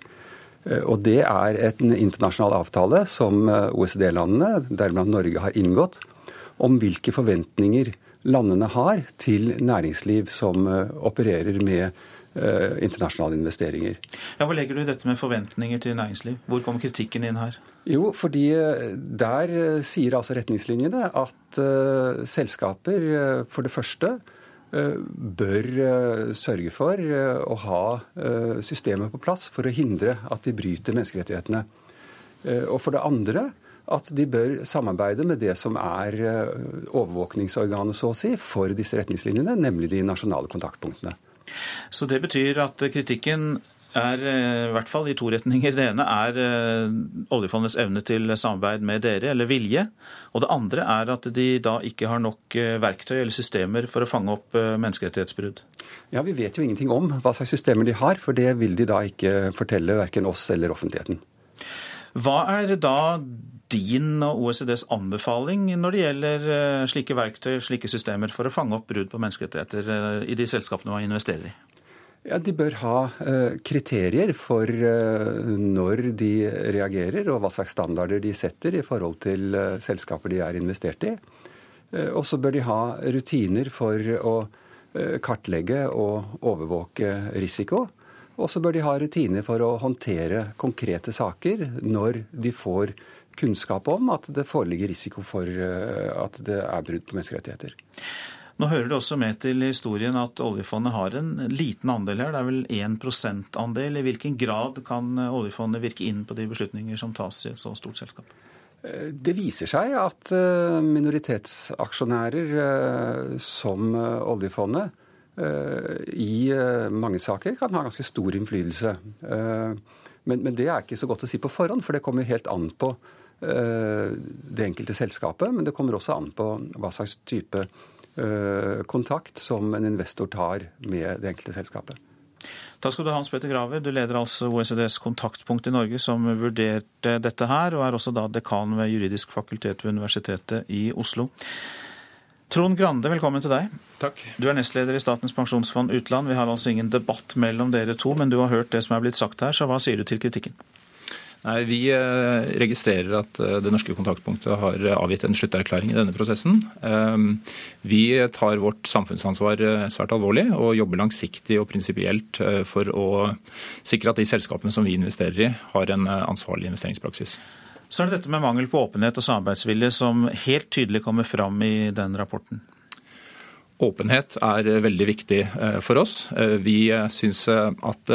Og det er en internasjonal avtale som OECD-landene, deriblant Norge, har inngått om hvilke forventninger landene har til næringsliv som opererer med Eh, internasjonale investeringer. Ja, Hva legger du i dette med forventninger til næringsliv? Hvor kommer kritikken inn her? Jo, fordi eh, der eh, sier altså retningslinjene at selskaper for det første bør sørge for å ha systemet på plass for å hindre at de bryter menneskerettighetene. og for det andre at de bør samarbeide med det som er overvåkningsorganet så å si, for disse retningslinjene, nemlig de nasjonale kontaktpunktene. Så det betyr at kritikken er eh, i hvert fall i to retninger. Det ene er eh, oljefondets evne til samarbeid med dere, eller vilje. Og det andre er at de da ikke har nok eh, verktøy eller systemer for å fange opp menneskerettighetsbrudd. Ja, Vi vet jo ingenting om hva slags systemer de har, for det vil de da ikke fortelle verken oss eller offentligheten. Hva er da din og OECDs anbefaling når det gjelder slike verktøy, slike systemer, for å fange opp brudd på menneskerettigheter i de selskapene man investerer i? Ja, De bør ha uh, kriterier for når de reagerer, og hva slags standarder de setter i forhold til selskaper de er investert i. Og så bør de ha rutiner for å kartlegge og overvåke risiko. Og så bør de ha rutiner for å håndtere konkrete saker når de får kunnskap om at det foreligger risiko for at det er brudd på menneskerettigheter. Nå hører det også med til historien at oljefondet har en liten andel her. Det er vel 1 andel. I hvilken grad kan oljefondet virke inn på de beslutninger som tas i et så stort selskap? Det viser seg at eh, minoritetsaksjonærer eh, som eh, oljefondet i mange saker kan ha ganske stor innflytelse. Men, men det er ikke så godt å si på forhånd, for det kommer helt an på det enkelte selskapet. Men det kommer også an på hva slags type Eh, kontakt som en investor tar med det enkelte selskapet. Takk skal du ha, Hans Petter Graver. Du leder altså OECDs kontaktpunkt i Norge, som vurderte dette her, og er også da dekan ved juridisk fakultet ved Universitetet i Oslo. Trond Grande, velkommen til deg. Takk. Du er nestleder i Statens pensjonsfond utland. Vi har altså ingen debatt mellom dere to, men du har hørt det som er blitt sagt her, så hva sier du til kritikken? Nei, Vi eh, registrerer at eh, det norske kontaktpunktet har eh, avgitt en slutterklæring i denne prosessen. Vi tar vårt samfunnsansvar svært alvorlig og jobber langsiktig og prinsipielt for å sikre at de selskapene som vi investerer i, har en ansvarlig investeringspraksis. Så er det dette med mangel på åpenhet og samarbeidsvilje som helt tydelig kommer fram i den rapporten. Åpenhet er veldig viktig for oss. Vi syns at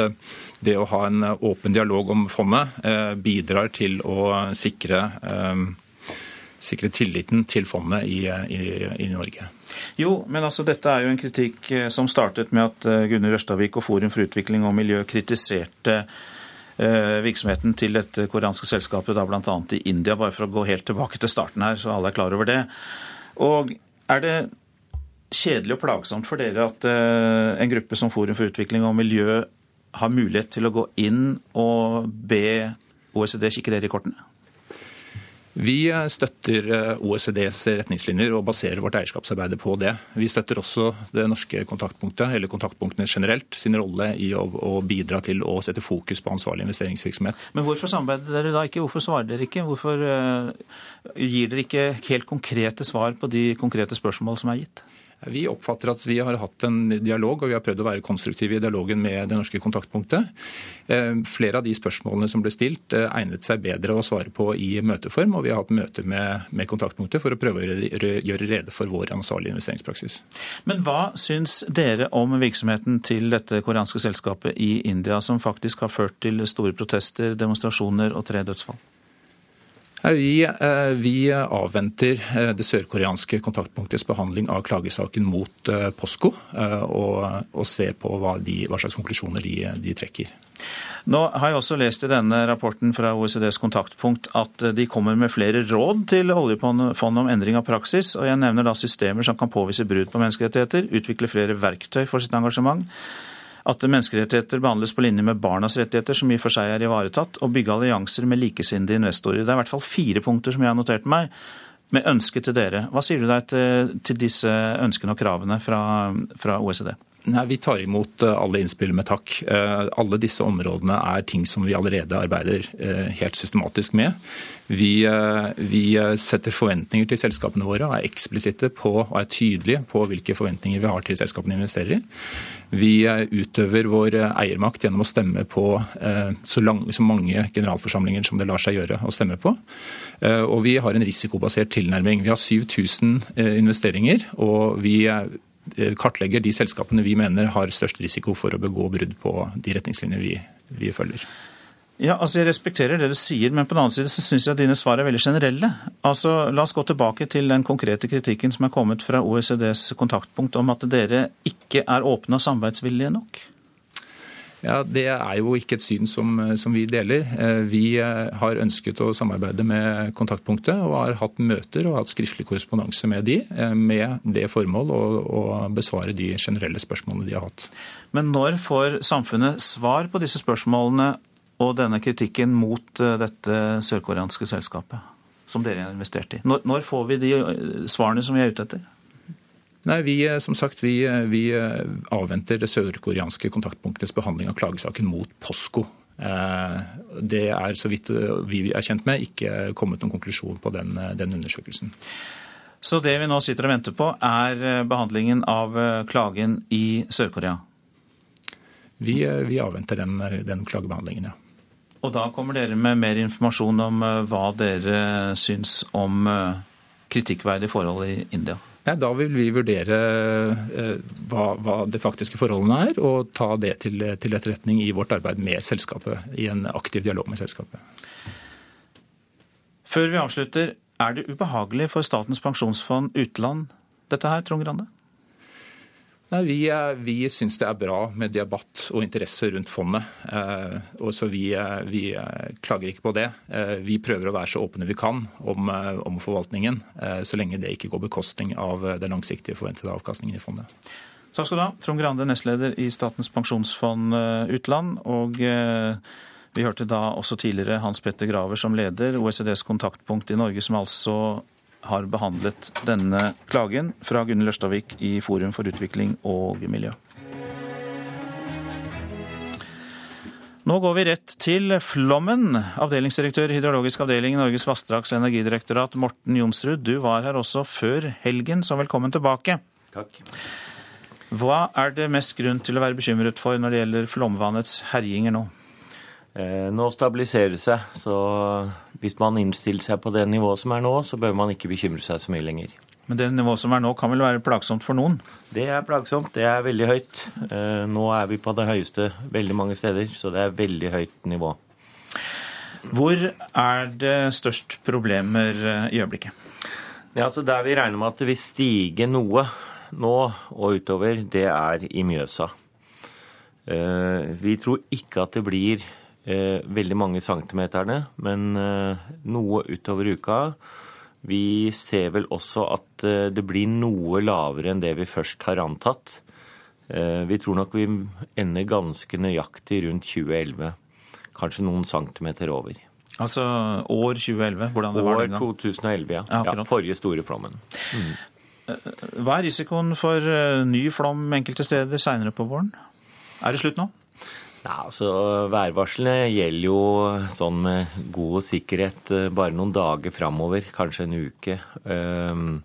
det å ha en åpen dialog om fondet eh, bidrar til å sikre, eh, sikre tilliten til fondet i, i, i, Norge. Jo, men altså dette er jo en kritikk eh, som startet med at Gunnar Ørstavik og Forum for utvikling og miljø kritiserte virksomheten til dette koreanske selskapet, da bl.a. i India, bare for å gå helt tilbake til starten her, så alle er klar over det. Og er det kjedelig og plagsomt for dere at en gruppe som Forum for utvikling og miljø har mulighet til å gå inn og be OECD kikke dere i kortene? Vi støtter eh, OECDs retningslinjer og baserer vårt eierskapsarbeid på det. Vi støtter også det norske kontaktpunktet, eller kontaktpunktene generelt, sin rolle i å, å, bidra til å sette fokus på ansvarlig investeringsvirksomhet. Men hvorfor samarbeider dere da ikke? Hvorfor svarer dere ikke? Hvorfor uh, gir dere ikke helt konkrete svar på de konkrete spørsmål som er gitt? Vi oppfatter at vi har hatt en dialog, og vi har prøvd å være konstruktive i dialogen med det norske kontaktpunktet. Eh, flere av de spørsmålene som ble stilt, eh, egnet seg bedre å svare på i møteform, og vi har hatt møte med, med kontaktpunktet for å prøve å gjøre rede for vår ansvarlige investeringspraksis. Men hva syns dere om virksomheten til dette koreanske selskapet i India, som faktisk har ført til store protester, demonstrasjoner og tre dødsfall? Vi, eh, vi, avventer eh, det sørkoreanske kontaktpunktets behandling av klagesaken mot Posco, og, og ser på hva, de, hva slags konklusjoner de, de, trekker. Nå har jeg også lest i denne rapporten fra OECDs kontaktpunkt at de kommer med flere råd til oljefondet om endring av praksis, og jeg nevner da systemer som kan påvise brudd på menneskerettigheter, utvikle flere verktøy for sitt engasjement at menneskerettigheter behandles på linje med barnas rettigheter, som i og for seg er ivaretatt, og bygge allianser med likesinnede investorer. Det er i hvert fall fire punkter som jeg har notert meg, med ønske til dere. Hva sier du deg til, til disse ønskene og kravene fra, fra OECD? Nei, Vi tar imot eh, alle innspill med takk. Eh, alle disse områdene er ting som vi allerede arbeider eh, helt systematisk med. Vi, vi setter forventninger til selskapene våre og er eksplisitte på og er tydelige på hvilke forventninger vi har til selskapene vi investerer i. Vi utøver vår eiermakt gjennom å stemme på så, lang, så mange generalforsamlinger som det lar seg gjøre å stemme på. Og vi har en risikobasert tilnærming. Vi har 7000 investeringer, og vi kartlegger de selskapene vi mener har størst risiko for å begå brudd på de retningslinjer vi, vi følger. Ja, altså Jeg respekterer det du sier, men på den annen side så syns jeg at dine svar er veldig generelle. Altså, La oss gå tilbake til den konkrete kritikken som er kommet fra OECDs kontaktpunkt om at dere ikke er åpne og samarbeidsvillige nok. Ja, Det er jo ikke et syn som, som, vi deler. Eh, vi eh, har ønsket å samarbeide med kontaktpunktet og har hatt møter og hatt skriftlig korrespondanse med de, eh, med det formål å, å, besvare de generelle spørsmålene de har hatt. Men når får samfunnet svar på disse spørsmålene og denne kritikken mot dette sørkoreanske selskapet som dere har investert i? Når, når får vi de svarene som vi er ute etter? Nei, vi, eh, som sagt, vi, eh, vi eh, avventer det sørkoreanske kontaktpunktets behandling av klagesaken mot POSCO. Det er, så vidt vi er kjent med, ikke kommet noen konklusjon på den, den undersøkelsen. Så det vi nå sitter og venter på, er behandlingen av klagen i Sør-Korea? Vi, vi, avventer den, den, klagebehandlingen, ja. Og da kommer dere med mer informasjon om hva dere syns om kritikkverdige forhold i India? Ja, da vil vi vurdere eh, hva, hva, de faktiske forholdene er, og ta det til, til etterretning i vårt arbeid med selskapet. I en aktiv dialog med selskapet. Før vi avslutter, er det ubehagelig for Statens pensjonsfond utland dette her, Trond Grande? Nei, Vi, vi syns det er bra med debatt og interesse rundt fondet. Eh, og så vi, vi, klager ikke på det. Eh, vi prøver å være så åpne vi kan om, om forvaltningen, eh, så lenge det ikke går bekostning av den langsiktige forventede avkastningen i fondet. Takk skal du ha, Trond Grande, nestleder i Statens pensjonsfond utland. og... Vi hørte da også tidligere Hans Petter Graver som leder OECDs kontaktpunkt i Norge, som altså har behandlet denne klagen fra Gunhild Ørstavik i Forum for utvikling og miljø. Nå går vi rett til Flommen. Avdelingsdirektør i Hydrologisk avdeling i Norges vassdrags- og energidirektorat, Morten Jonsrud, du var her også før helgen, så velkommen tilbake. Takk. Hva er det mest grunn til å være bekymret for når det gjelder flomvannets herjinger nå? Eh, nå stabiliserer det seg, så hvis man innstiller seg på det nivået som er nå, så bør man ikke bekymre seg så mye lenger. Men det nivået som er nå kan vel være plagsomt for noen? Det er plagsomt, det er veldig høyt. Eh, nå er vi på det høyeste veldig mange steder, så det er veldig høyt nivå. Hvor er det størst problemer eh, i øyeblikket? Ja, altså Der vi regner med at det vil stige noe nå og utover, det er i Mjøsa. Vi tror ikke at det blir veldig mange centimeterne, men eh, noe utover uka. Vi ser vel også at eh, det blir noe lavere enn det vi først har antatt. Eh, vi tror nok vi ender ganske nøyaktig rundt 2011. Kanskje noen centimeter over. Altså år 2011? Hvordan det år var den gang? År 2011, ja. ja, ja forrige store flommen. Mm. Hva er risikoen for eh, ny flom enkelte steder seinere på våren? Er det slutt nå? Ja, altså Værvarslene gjelder jo sånn med god sikkerhet eh, bare noen dager framover, kanskje en uke. Ehm,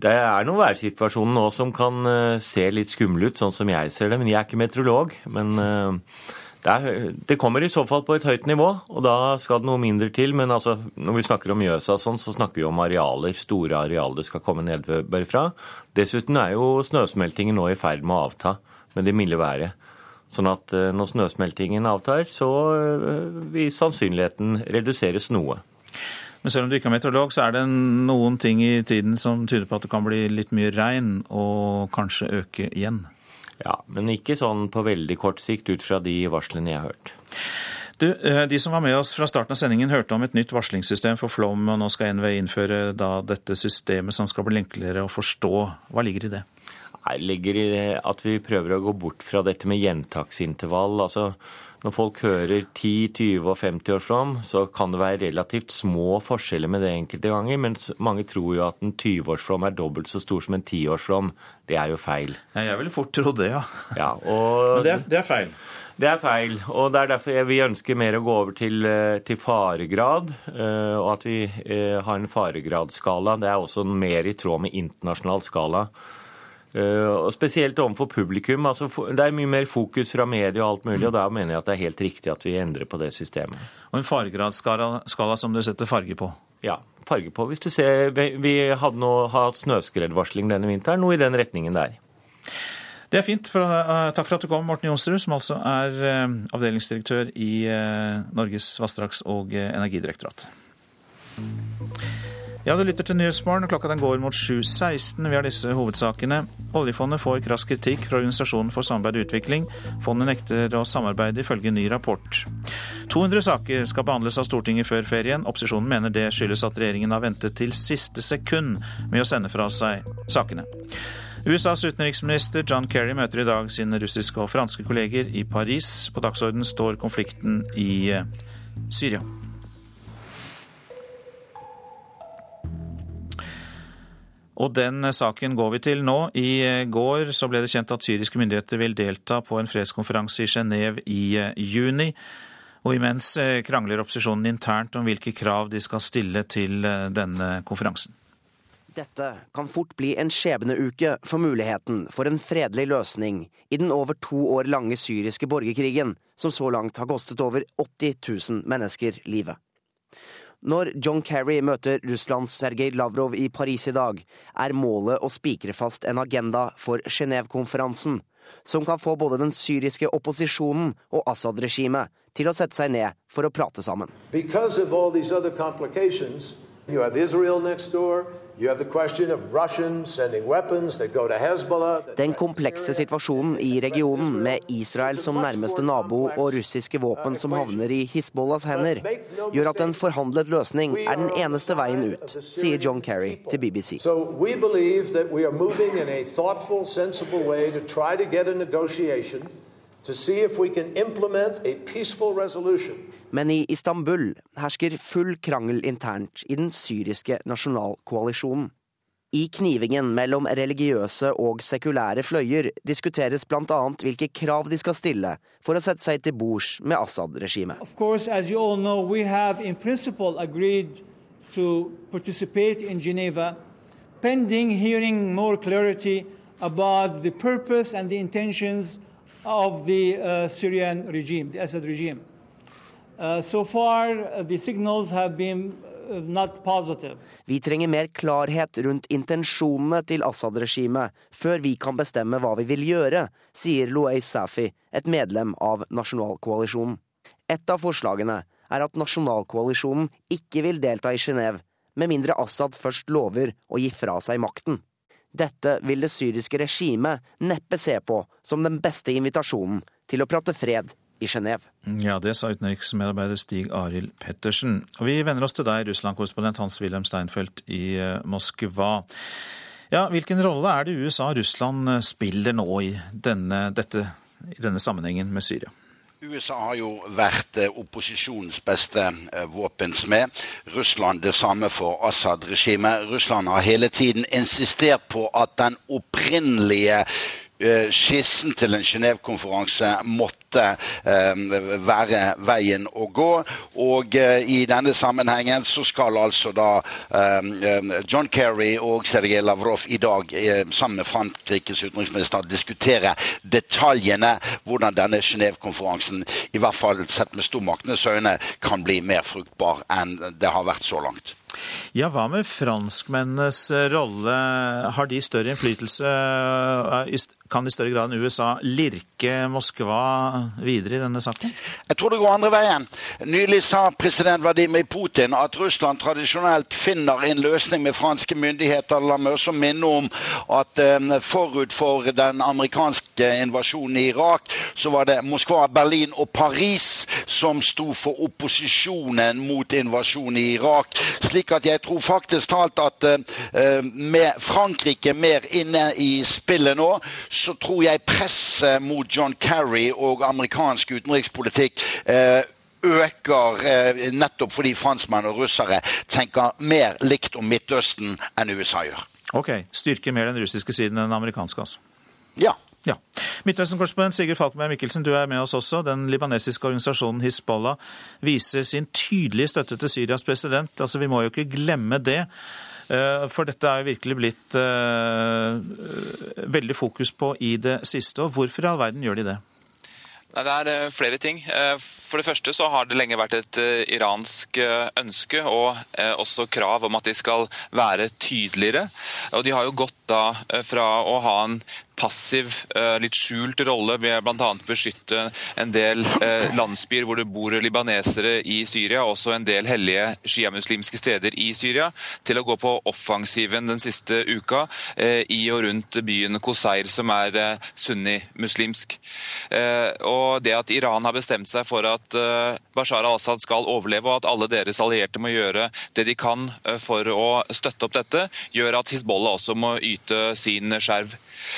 det er noen værsituasjoner nå som kan eh, se litt skumle ut, sånn som jeg ser det. Men jeg er ikke meteorolog. Men eh, det, er, det, kommer i så fall på et høyt nivå, og da skal det noe mindre til. Men altså, når vi snakker om Mjøsa sånn, så snakker vi om arealer. Store arealer skal komme nedbør fra. Dessuten er jo snøsmeltingen nå i ferd med å avta med det milde været. Sånn at eh, når snøsmeltingen avtar, så eh, vil sannsynligheten reduseres noe. Men selv om du ikke er meteorolog, så er det noen ting i tiden som tyder på at det kan bli litt mye regn, og kanskje øke igjen? Ja, men ikke sånn på veldig kort sikt ut fra de varslene jeg har hørt. Du, eh, De som var med oss fra starten av sendingen, hørte om et nytt varslingssystem for flom, og nå skal NVE innføre dette systemet som skal bli enklere å forstå. Hva ligger i det? Her ligger i at vi prøver å gå bort fra dette med gjentaksintervall. Altså, Når folk hører 10-, 20- og 50-årsflom, så kan det være relativt små forskjeller med det enkelte ganger, mens mange tror jo at en 20-årsflom er dobbelt så stor som en 10-årsflom. Det er jo feil. Ja, jeg ville fort trodd det, ja. ja (laughs) og... Men det er, det er feil. Det er feil, og det er derfor vi ønsker mer å gå over til, eh, til faregrad. Eh, og at vi eh, har en faregradsskala. Det er også mer i tråd med internasjonal skala. Og Spesielt overfor publikum. Altså, det er mye mer fokus fra media og alt mulig, og da mener jeg at det er helt riktig at vi endrer på det systemet. Og en faregradsskala som du setter farge på? Ja, farge på. Hvis du ser, Vi hadde nå hatt snøskredvarsling denne vinteren, noe i den retningen der. Det er fint. For, uh, takk for at du kom, Morten Jonsrud, som altså er uh, avdelingsdirektør i uh, Norges vassdrags- og energidirektorat. Ja, du lytter til Nyhetsmorgen. Klokka den går mot 7.16. Vi har disse hovedsakene. Oljefondet får krass kritikk fra Organisasjonen for samarbeid og utvikling. Fondet nekter å samarbeide, ifølge ny rapport. 200 saker skal behandles av Stortinget før ferien. Opposisjonen mener det skyldes at regjeringen har ventet til siste sekund med å sende fra seg sakene. USAs utenriksminister John Kerry møter i dag sine russiske og franske kolleger i Paris. På dagsordenen står konflikten i eh, Syria. Og den saken går vi til nå. I eh, går så ble det kjent at syriske myndigheter vil delta på en fredskonferanse i Genéve i eh, juni. Og imens eh, krangler opposisjonen internt om hvilke krav de skal stille til denne konferansen. Dette kan fort bli en skjebneuke for muligheten for en fredelig løsning i den over to år lange syriske borgerkrigen, som så langt har kostet over 80 000 mennesker livet. Når John Kerry møter Russlands Sergej Lavrov i Paris i dag, er målet å spikre fast en agenda for Genéve-konferansen, som kan få både den syriske opposisjonen og Assad-regimet til å sette seg ned for å prate sammen. Den komplekse situasjonen i regionen, med Israel som nærmeste nabo og russiske våpen som havner i Hizbollahs hender, gjør at en forhandlet løsning er den eneste veien ut, sier John Kerry til BBC. In to to to. Men i Istanbul hersker full krangel internt i den syriske nasjonalkoalisjonen. I knivingen mellom religiøse og sekulære fløyer diskuteres bl.a. hvilke krav de skal stille for å sette seg til bords med Assad-regimet. pending hearing more clarity about the purpose and the intentions of the uh, Syrian regime, the Assad regime. Uh, so far, uh, uh, vi trenger mer klarhet rundt intensjonene til Assad-regimet før vi kan bestemme hva vi vil gjøre, sier Louay Safi, et medlem av nasjonalkoalisjonen. Et av forslagene er at nasjonalkoalisjonen ikke vil delta i Genéve, med mindre Assad først lover å gi fra seg makten. Dette vil det syriske regimet neppe se på som den beste invitasjonen til å prate fred i Genéve. Ja, det sa utenriksmedarbeider Stig Arild Pettersen. Og vi vender oss til deg, Russland-korrespondent Hans-Wilhelm Steinfeld i eh, Moskva. Ja, hvilken rolle er det USA og Russland eh, spiller nå i denne, dette, i denne sammenhengen med Syria? USA har jo vært eh, opposisjonens beste våpensmed. Russland det samme for Assad-regimet. Russland har hele tiden insistert på at den opprinnelige skissen til en Genéve-konferanse måtte eh, være veien å gå. Og eh, i denne sammenhengen så skal altså da John Kerry og Sergej Lavrov i dag sammen med Frankrikes utenriksminister diskutere detaljene hvordan denne Genéve-konferansen, i hvert fall sett med stormaktenes øyne, kan bli mer fruktbar enn det har vært så langt. Ja, Hva med franskmennenes rolle? Har de større innflytelse? Kan i større grad enn USA lirke Moskva videre i denne saken? Jeg tror det går andre veien. Nylig sa president Vladimir Putin at Russland tradisjonelt finner en løsning med franske myndigheter. La meg også minne om at um, forut for den amerikanske invasjonen i Irak, så var det Moskva, Berlin og Paris som sto for opposisjonen mot invasjonen i Irak. Slik at jeg tror faktisk talt at uh, med Frankrike mer inne i spillet nå, så tror jeg presset mot John Kerry og amerikansk utenrikspolitikk eh, øker eh, nettopp fordi franskmenn og russere tenker mer likt om Midtøsten enn USA gjør. Ok, Styrker mer den russiske siden enn den amerikanske, altså? Ja. Ja. Midtøsten-korrespondent Sigurd Falkenberg Mikkelsen, du er med oss også. Den libanesiske organisasjonen Hizbollah viser sin tydelige støtte til Syrias president. Altså, Vi må jo ikke glemme det. Eh, for dette er jo virkelig blitt uh, veldig fokus på i det siste. Og hvorfor i all verden gjør de det? Det er flere ting. For det første så har det lenge vært et iransk ønske og også krav om at de skal være tydeligere. Og de har jo gått da fra å ha en passiv, eh, litt skjult rolle med bl.a. beskytte en del eh, landsbyer hvor det bor libanesere i Syria, også en del hellige sjiamuslimske steder i Syria, til å gå på offensiven den siste uka eh, i og rundt byen Koseir, som er sunnimuslimsk. Og det at Iran har bestemt seg for at Bashar al-Assad skal overleve, og at alle deres allierte må gjøre det de kan for å støtte opp dette, gjør at Hizbollah også må yte sin skjerv.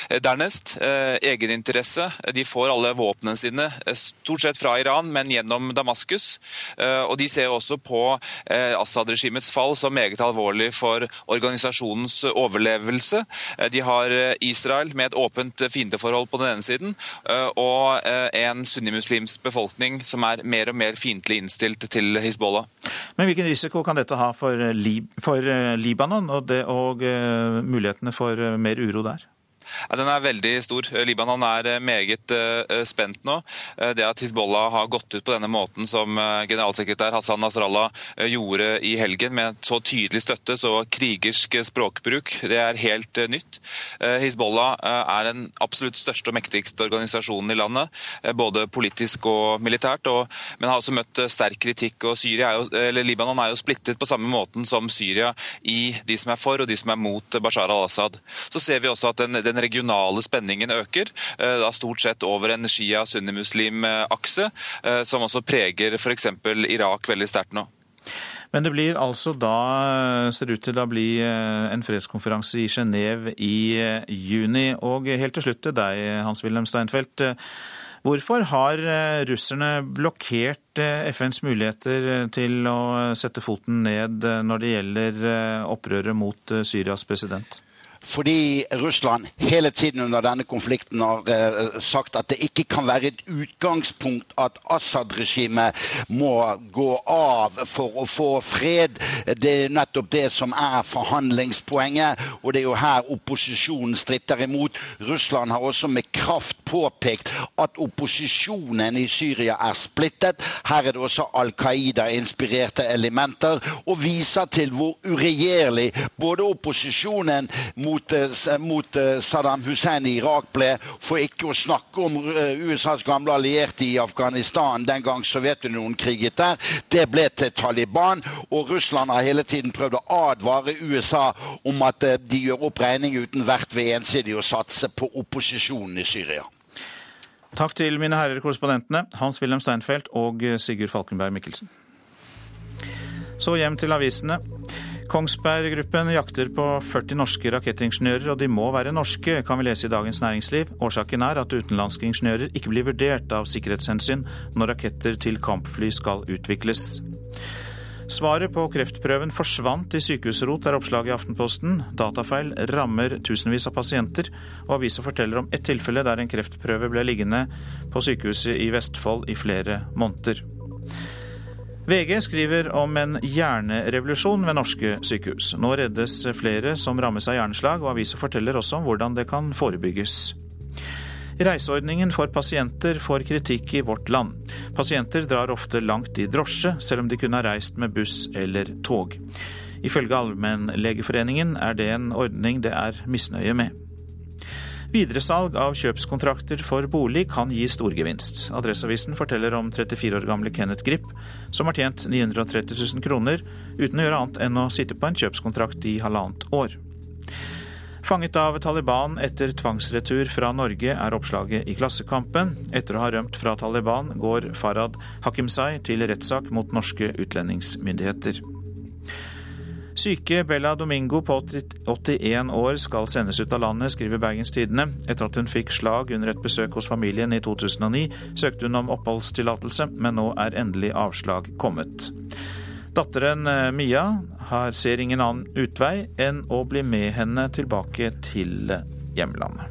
Eh, dernest eh, egeninteresse. De får alle våpnene sine eh, stort sett fra Iran, men gjennom Damaskus. Og De ser også på Assad-regimets fall som meget alvorlig for organisasjonens overlevelse. De har Israel med et åpent fiendeforhold på den ene siden, og en sunnimuslimsk befolkning som er mer og mer fiendtlig innstilt til Hizbollah. Men hvilken risiko kan dette ha for, Lib for Libanon og, det, og mulighetene for mer uro der? Den er veldig stor. Libanon er eh, meget uh, spent nå. Det at Hizbollah har gått ut på denne måten som generalsekretær Hassan Nasrallah gjorde i helgen, med så tydelig støtte, så krigersk språkbruk, det er helt nytt. Hizbollah er den absolutt største og mektigste organisasjonen i landet, både politisk og militært, og, men har også møtt sterk kritikk. og er jo, Libanon er jo splittet på samme måten som Syria i de som er for og de som er mot Bashar al-Assad. Så ser vi også at den, den regionale spenningen øker, eh, da stort sett over en shia-sunnimuslim-akse, eh, som også preger f.eks. Irak veldig sterkt nå. Men det blir altså da, ser ut til å bli eh, en fredskonferanse i Genéve i juni. Og helt til slutt til deg, Hans-Wilhelm Steinfeld. Hvorfor har russerne blokkert FNs muligheter til å sette foten ned når det gjelder opprøret mot Syrias president? Fordi Russland hele tiden under denne konflikten har eh, sagt at det ikke kan være et utgangspunkt at Assad-regimet må gå av for å få fred. Det er nettopp det som er forhandlingspoenget, og det er jo her opposisjonen stritter imot. Russland har også med kraft påpekt at opposisjonen i Syria er splittet. Her er det også Al Qaida-inspirerte elementer, og viser til hvor uregjerlig både opposisjonen mot mot, eh, mot eh, Saddam Hussein i Irak ble, for ikke å snakke om eh, USAs gamle allierte i Afghanistan den gang Sovjetunionen kriget der. Det ble til Taliban, og Russland har hele tiden prøvd å advare USA om at de gjør opp regning uten hvert ved ensidig å satse på opposisjonen i Syria. Takk til mine herrer korrespondentene, Hans-Wilhelm Steinfeld og Sigurd Falkenberg Mikkelsen. Så hjem til avisene. Kongsberg Gruppen jakter på 40 norske rakettingeniører, og de må være norske, kan vi lese i Dagens Næringsliv. Årsaken er at utenlandske ingeniører ikke blir vurdert av sikkerhetshensyn når raketter til kampfly skal utvikles. Svaret på kreftprøven forsvant i sykehusrot, er oppslaget i Aftenposten. Datafeil rammer tusenvis av pasienter, og avisa forteller om ett tilfelle der en kreftprøve ble liggende på sykehuset i Vestfold i flere måneder. VG skriver om en hjernerevolusjon ved norske sykehus. Nå reddes flere som rammes av hjerneslag, og avisa forteller også om hvordan det kan forebygges. Reiseordningen for pasienter får kritikk i vårt land. Pasienter drar ofte langt i drosje, selv om de kunne ha reist med buss eller tog. Ifølge Allmennlegeforeningen er det en ordning det er misnøye med. Videresalg av kjøpskontrakter for bolig kan gi storgevinst. Adresseavisen forteller om 34 år gamle Kenneth Grip, som har tjent 930 000 kroner uten å gjøre annet enn å sitte på en kjøpskontrakt i halvannet år. Fanget av Taliban etter tvangsretur fra Norge, er oppslaget i Klassekampen. Etter å ha rømt fra Taliban går Farad Hakimsai til rettssak mot norske utlendingsmyndigheter. Syke Bella Domingo på 81 år skal sendes ut av landet, skriver Bergens Tidende. Etter at hun fikk slag under et besøk hos familien i 2009, søkte hun om oppholdstillatelse, men nå er endelig avslag kommet. Datteren eh, Mia har, ser ingen annen utvei enn å bli med henne tilbake til hjemlandet.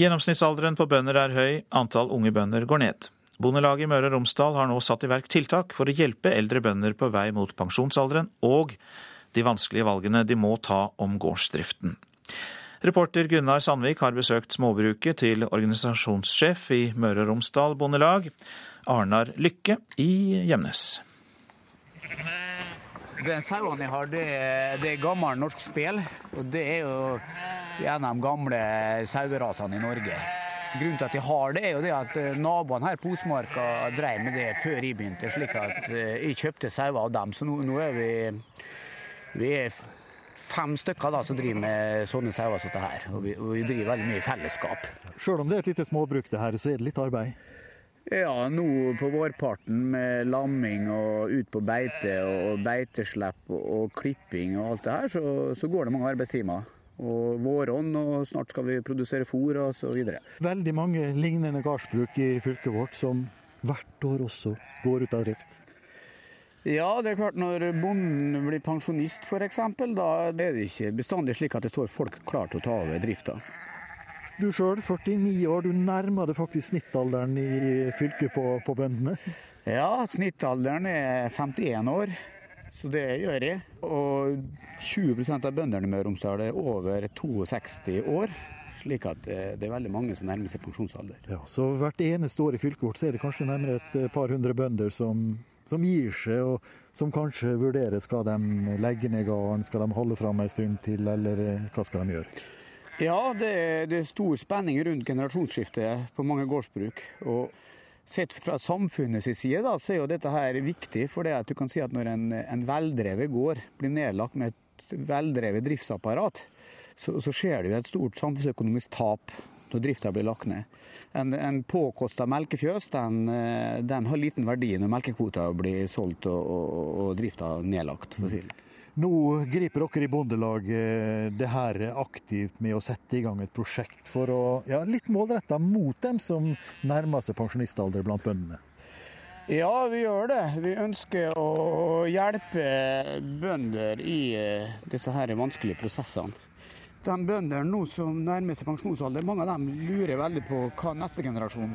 Gjennomsnittsalderen på bønder er høy, antall unge bønder går ned. Bondelaget i Møre og Romsdal har nå satt i verk tiltak for å hjelpe eldre bønder på vei mot pensjonsalderen og de vanskelige valgene de må ta om gårdsdriften. Reporter Gunnar Sandvik har besøkt småbruket til organisasjonssjef i Møre og Romsdal Bondelag, Arnar Lykke i Gjemnes. Den sauen jeg har, det, det er gammel norsk spel. Og det er jo en av de gamle sauerasene i Norge. Grunnen til at jeg har det, er jo det at eh, naboene her på Osmarka drev med det før jeg begynte. slik at eh, jeg kjøpte sauer av dem. Så nå, nå er vi, vi er fem stykker da, som driver med sånne sauer som dette her. Og vi, og vi driver veldig mye i fellesskap. Sjøl om det er et lite småbruk, det her, så er det litt arbeid? Ja, nå på vårparten med lamming og ut på beite og beiteslepp og, og klipping og alt det her, så, så går det mange arbeidstimer og våronn, og snart skal vi produsere fôr osv. Veldig mange lignende gardsbruk i fylket vårt som hvert år også går ut av drift. Ja, det er klart når bonden blir pensjonist f.eks., da er det ikke bestandig slik at det står folk klar til å ta over drifta. Du sjøl, 49 år, du nærmer deg faktisk snittalderen i fylket på, på bøndene? Ja, snittalderen er 51 år. Så det gjør jeg. Og 20 av bøndene i Møre og Romsdal er over 62 år. Slik at det er veldig mange som nærmer seg pensjonsalder. Ja, Så hvert eneste år i fylket vårt så er det kanskje nærmere et par hundre bønder som, som gir seg, og som kanskje vurderer skal de legge ned gården, skal de holde fram en stund til, eller hva skal de gjøre? Ja, det er, det er stor spenning rundt generasjonsskiftet på mange gårdsbruk. og Sett fra samfunnets side da, så er jo dette her viktig. For det at du kan si at når en, en veldrevet gård blir nedlagt med et veldrevet driftsapparat, så, så skjer det jo et stort samfunnsøkonomisk tap når drifta blir lagt ned. En, en påkosta melkefjøs den, den, har liten verdi når melkekvota blir solgt og, og, og drifta nedlagt. for å si det. Nå griper dere i Bondelaget det her aktivt med å sette i gang et prosjekt for å ja, litt målretta mot dem som nærmer seg pensjonistalder blant bøndene. Ja, vi gjør det. Vi ønsker å hjelpe bønder i eh, disse her vanskelige prosessene. De bøndene nå som nærmer seg pensjonsalder, mange av dem lurer veldig på hva neste generasjon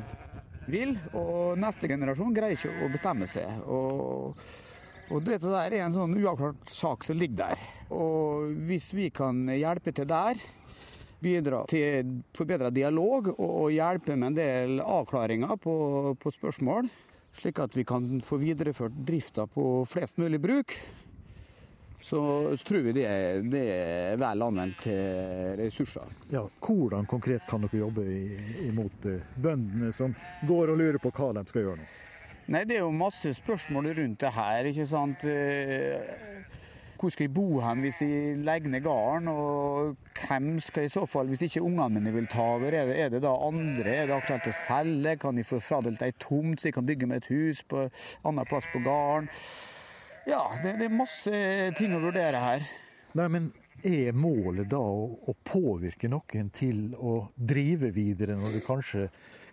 vil. Og neste generasjon greier ikke å bestemme seg. Og og dette der er en sånn uavklart sak som ligger der. Og hvis vi kan hjelpe til der, bidra til forbedra dialog og hjelpe med en del avklaringer på, på spørsmål, slik at vi kan få videreført drifta på flest mulig bruk, så tror vi det er, det er vel anvendt ressurser. Ja, Hvordan konkret kan dere jobbe imot eh, bøndene som går og lurer på hva de skal gjøre nå? Nei, Det er jo masse spørsmål rundt det her. ikke sant? Eh, hvor skal jeg bo hen hvis jeg legger ned gården? Og hvem skal i så fall, hvis ikke ungene mine vil ta over, er det, er det da andre? Er det aktuelt å selge? Kan jeg få fradelt ei tomt så jeg kan bygge meg et hus på annen plass på gården? Ja, det, det, er masse ting å vurdere her. Nei, men er målet da å, å påvirke noen til å drive videre, når det kanskje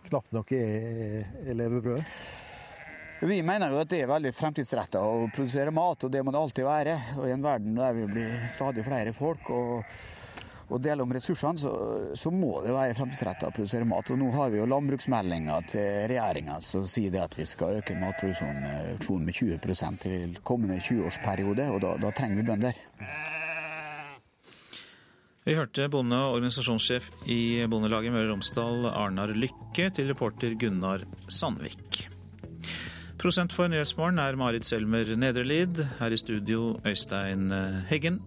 knapt nok er, er levebrød? Vi mener jo at det er veldig fremtidsretta å produsere mat, og det må det alltid være. Og I en verden der vi blir stadig flere folk og, og deler om ressursene, så, så må det være fremtidsretta å produsere mat. Og Nå har vi jo landbruksmeldinga til regjeringa som sier det at vi skal øke matproduksjonen med 20% til kommende 20-årsperiode, og da, da trenger vi bønder. Vi hørte bonde- og organisasjonssjef i Bondelaget Møre og Romsdal, Arnar Lykke, til reporter Gunnar Sandvik. Prosent for Nyhetsmorgen er Marit Selmer Nedrelid. Her i studio Øystein eh, Heggen.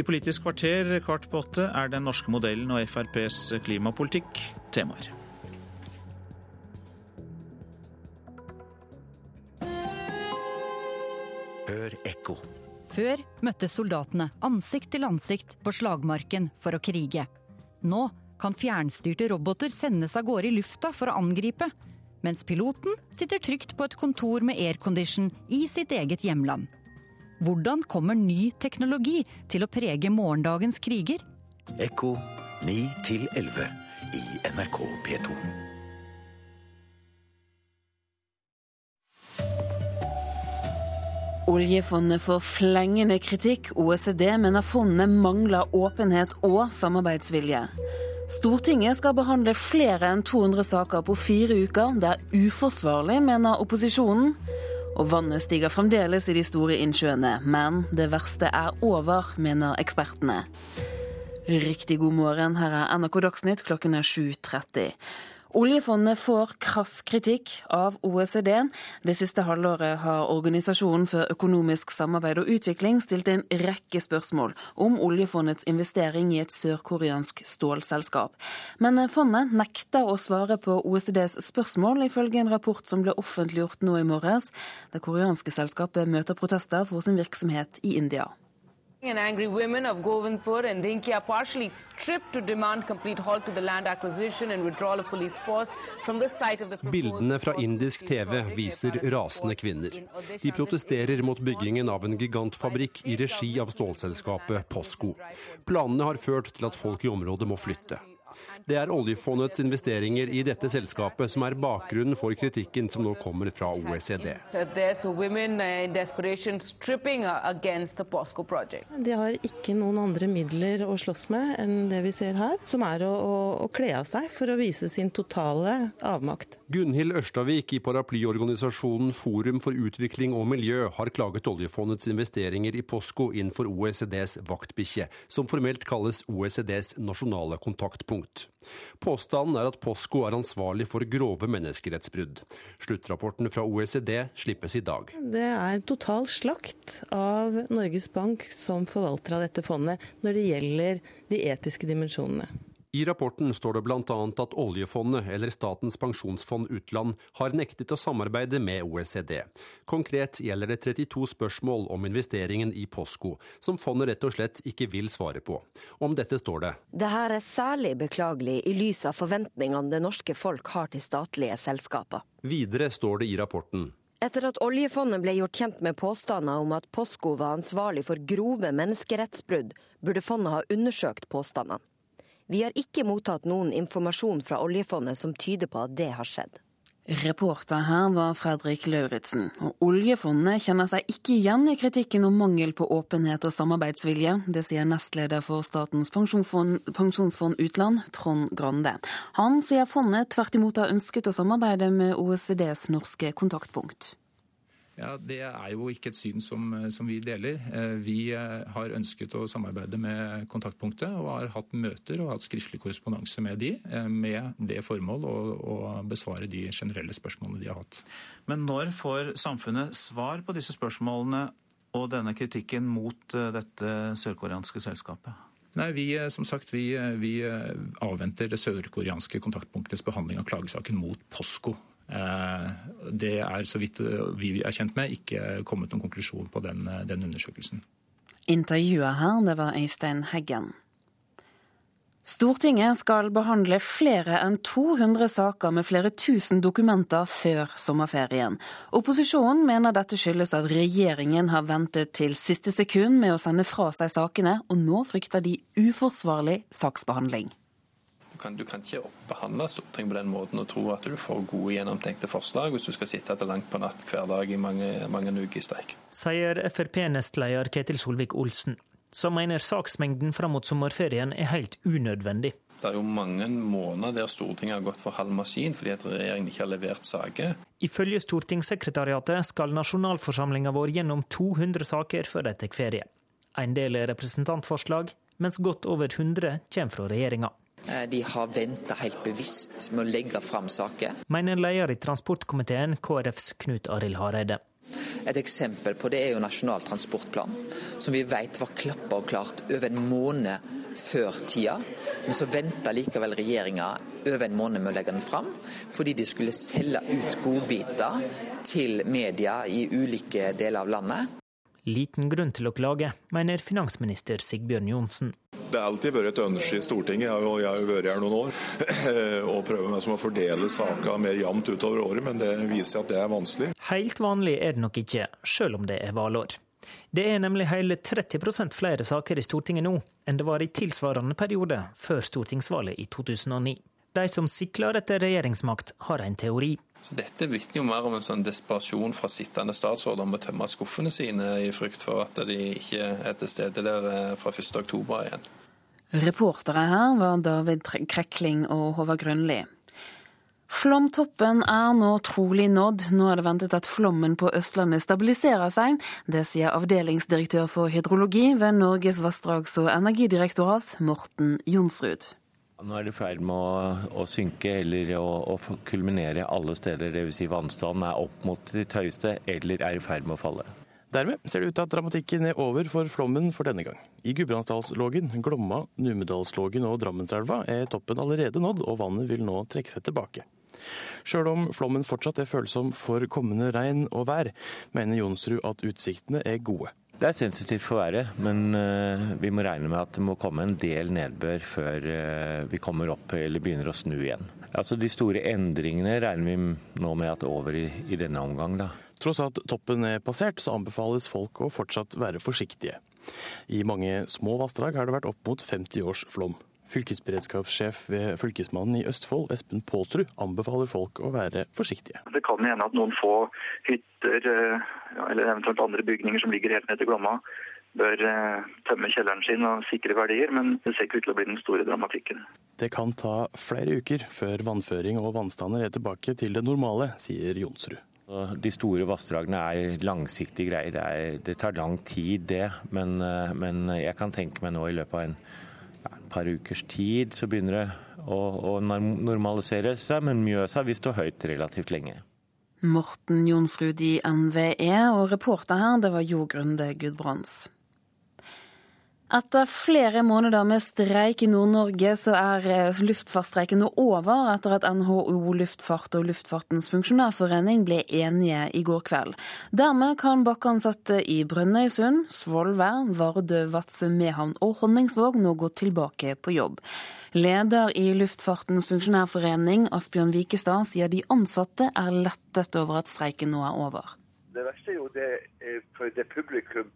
I Politisk kvarter kvart på åtte er den norske modellen og FrPs klimapolitikk temaer. Hør ekko. Før møttes soldatene ansikt til ansikt på slagmarken for å krige. Nå kan fjernstyrte roboter sendes av gårde i lufta for å angripe Mens piloten sitter trygt på et kontor med aircondition i sitt eget hjemland. Hvordan kommer ny teknologi til å prege morgendagens kriger? Ekko 9 11 i NRK P2. Oljefondet får flengende kritikk. OECD mener fondet mangler åpenhet og samarbeidsvilje. Stortinget skal behandle flere enn 200 saker på fire uker. Det er uforsvarlig, mener opposisjonen. Og vannet stiger fremdeles i de store innsjøene, men det verste er over, mener ekspertene. Riktig god morgen, her er NRK Dagsnytt klokken er 7.30. Oljefondet får krass kritikk av OECD. Det siste halvåret har Organisasjonen for økonomisk samarbeid og utvikling stilt en rekke spørsmål om oljefondets investering i et sørkoreansk stålselskap. Men fondet nekter å svare på OECDs spørsmål, ifølge en rapport som ble offentliggjort nå i morges. Det koreanske selskapet møter protester for sin virksomhet i India. And angry women of Govindpur and Dinkia partially stripped to demand complete halt to the land acquisition and withdrawal of police force from the site of the Bildene fra indisk TV viser rasende kvinner. De protesterer mot byggingen av en gigantfabrikk i regi av stålselskapet Posco. Planene har ført til at folk i området må flytte. Det er oljefondets investeringer i dette selskapet som er bakgrunnen for kritikken som nå kommer fra OECD. De har ikke noen andre midler å slåss med enn det vi ser her, som er å, å, å kle av seg for å vise sin totale avmakt. Gunhild Ørstavik i paraplyorganisasjonen Forum for utvikling og miljø har klaget oljefondets investeringer i Posco innenfor OECDs vaktbikkje, som formelt kalles OECDs nasjonale kontaktpunkt. Påstanden er at Posco er ansvarlig for grove menneskerettsbrudd. Sluttrapporten fra OECD slippes i dag. Det er total slakt av Norges Bank som forvalter av dette fondet når det gjelder de etiske dimensjonene. I rapporten står det bl.a. at oljefondet, eller Statens pensjonsfond utland, har nektet å samarbeide med OECD. Konkret gjelder det 32 spørsmål om investeringen i Posco, som fondet rett og slett ikke vil svare på. Om dette står det Det her er særlig beklagelig i lys av forventningene det norske folk har til statlige selskaper. Videre står det i rapporten etter at oljefondet ble gjort kjent med påstander om at Posco var ansvarlig for grove menneskerettsbrudd, burde fondet ha undersøkt påstandene. Vi har ikke mottatt noen informasjon fra oljefondet som tyder på at det har skjedd. Reporter her var Fredrik Lauritzen. Oljefondet kjenner seg ikke igjen i kritikken om mangel på åpenhet og samarbeidsvilje. Det sier nestleder for Statens pensjonsfond, pensjonsfond utland, Trond Grande. Han sier fondet tvert imot har ønsket å samarbeide med OECDs norske kontaktpunkt. Ja, Det er jo ikke et syn som, som, vi deler. Eh, vi eh, har ønsket å samarbeide med kontaktpunktet og har hatt møter og hatt skriftlig korrespondanse med de, eh, med det formål å, å, besvare de generelle spørsmålene de har hatt. Men når får samfunnet svar på disse spørsmålene og denne kritikken mot dette sørkoreanske selskapet? Nei, vi, som sagt, vi, vi avventer det sørkoreanske kontaktpunktets behandling av klagesaken mot Posco. Eh, det er, så vidt vi er kjent med, ikke kommet noen konklusjon på den, den undersøkelsen. Intervjuet her, det var Øystein Heggen. Stortinget skal behandle flere enn 200 saker med flere tusen dokumenter før sommerferien. Opposisjonen mener dette skyldes at regjeringen har ventet til siste sekund med å sende fra seg sakene, og nå frykter de uforsvarlig saksbehandling kan, du kan ikke behandle Stortinget på den måten og tro at du får gode, gjennomtenkte forslag hvis du skal sitte til langt på natt hver dag i mange, mange uker i streik. Sier Frp-nestleder Ketil Solvik-Olsen, som mener saksmengden fram mot sommerferien er helt unødvendig. Det er jo mange måneder der Stortinget har gått for halv maskin fordi at regjeringen ikke har levert saker. Ifølge stortingssekretariatet skal nasjonalforsamlinga vår gjennom 200 saker før de tar ferie. En del er representantforslag, mens godt over 100 kommer fra regjeringa. Eh, de har venta helt bevisst med å legge fram saker. Mener leder i transportkomiteen, KrFs Knut Arild Hareide. Et eksempel på det er jo Nasjonal transportplan, som vi vet var klappa og klart over en måned før tida. Men så venta likevel regjeringa over en måned med å legge den fram, fordi de skulle selge ut godbiter til media i ulike deler av landet. Liten grunn til å klage, mener finansminister Sigbjørn Johnsen. Det har alltid vært et ønske i Stortinget, og jeg har jo vært her noen år, å prøve meg som å fordele saka mer jevnt utover året, men det viser at det er vanskelig. Helt vanlig er det nok ikke, selv om det er valår. Det er nemlig hele 30% flere saker i Stortinget nå enn det var i tilsvarende periode før stortingsvalget i 2009. De som sikler etter regjeringsmakt, har en teori. Så Dette vitner jo mer om en sånn desperasjon fra sittende statsråder om å tømme skuffene sine i frykt for at de ikke er til stede der eh, fra 1.10 igjen. Reportere her var David Krekling og Håvard Grønli. Flomtoppen er nå trolig nådd. Nå er det ventet at flommen på Østlandet stabiliserer seg. Det sier avdelingsdirektør for hydrologi ved Norges vassdrags- og energidirektorat, Morten Jonsrud. Nå er det i ferd med å, å, synke eller å, å kulminere alle steder. Dvs. Si vannstanden er opp mot sitt høyeste eller er i ferd med å falle. Dermed ser det ut til at dramatikken er over for flommen for denne gang. I Gudbrandsdalslågen, Glomma, Numedalslågen og Drammenselva er toppen allerede nådd, og vannet vil nå trekke seg tilbake. Sjøl om flommen fortsatt er følsom for kommende regn og vær, mener Jonsrud at utsiktene er gode. Det er sensitivt for været, men uh, vi må regne med at det må komme en del nedbør før uh, vi kommer opp eller begynner å snu igjen. Altså De store endringene regner vi nå med at er over i, i denne omgang. da. Tross at toppen er passert, så anbefales folk å fortsatt være forsiktige. I mange små vassdrag har det vært opp mot 50 års flom. Fylkesberedskapssjef ved Fylkesmannen i Østfold, Espen Pålsrud, anbefaler folk å være forsiktige. Det kan hende at noen få hytter eh, eller eventuelt andre bygninger som ligger helt ned til Glomma, bør eh, tømme kjelleren sin og sikre verdier, men det ser ikke ut til å bli den store dramatikken. Det kan ta flere uker før vannføring og vannstander er tilbake til det normale, sier Jonsrud. De store vassdragene er langsiktige greier. Det, er, det, tar lang tid, det. Men, eh, men jeg kan tenke meg nå i løpet av en ja, par ukers tid så begynner det å, å normalisere seg, men Mjøsa vil stå høyt relativt lenge. Morten Jonsrud i NVE, og reporter her, det var Jogrunde Gudbrands. Etter flere måneder med streik i Nord-Norge, så er eh, luftfartsstreiken nå over, etter at NHO Luftfart og Luftfartens funksjonærforening ble enige i går kveld. Dermed kan bakkeansatte i Brønnøysund, Svolvær, Vardø, Vadsø, Mehamn og Honningsvåg nå gå tilbake på jobb. Leder i Luftfartens funksjonærforening, Asbjørn Vikestad, sier de ansatte er lettet over at streiken nå er over. Det verste er jo det for det publikum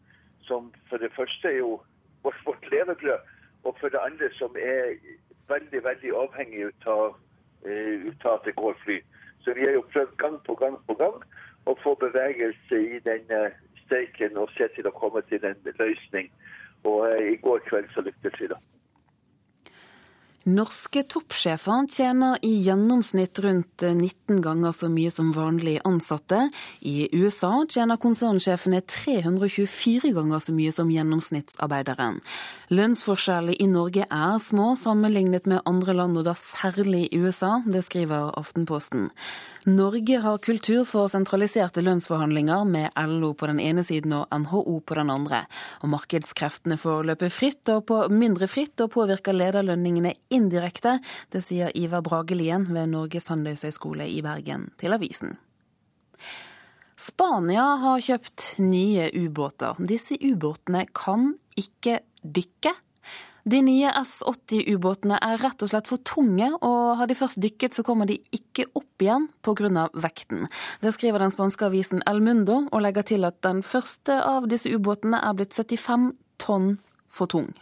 som for det første er jo vårt, vårt levebrød. Og for det andre som er veldig veldig avhengig av, uh, at det går fly. Så vi har jo prøvd gang på gang på gang å få bevegelse i denne streiken og se til å komme til en løsning. Og uh, i går kveld så lyktes vi, da. Norske toppsjefer tjener i gjennomsnitt rundt 19 ganger så mye som vanlige ansatte. I USA tjener konsernsjefene 324 ganger så mye som gjennomsnittsarbeideren. Lønnsforskjellene i Norge er små sammenlignet med andre land, og da særlig i USA. Det skriver Aftenposten. Norge har kultur for sentraliserte lønnsforhandlinger med LO på den ene siden og NHO på den andre. Og markedskreftene får løpe fritt og på mindre fritt og påvirker lederlønningene indirekte. Det sier Ivar Bragelien ved Norges handelshøyskole i Bergen til avisen. Spania har kjøpt nye ubåter. Disse ubåtene kan ikke dykke. De nye S-80-ubåtene er rett og slett for tunge, og har de først dykket, så kommer de ikke opp igjen pga. vekten. Det skriver den spanske avisen El Mundo, og legger til at den første av disse ubåtene er blitt 75 tonn for tung.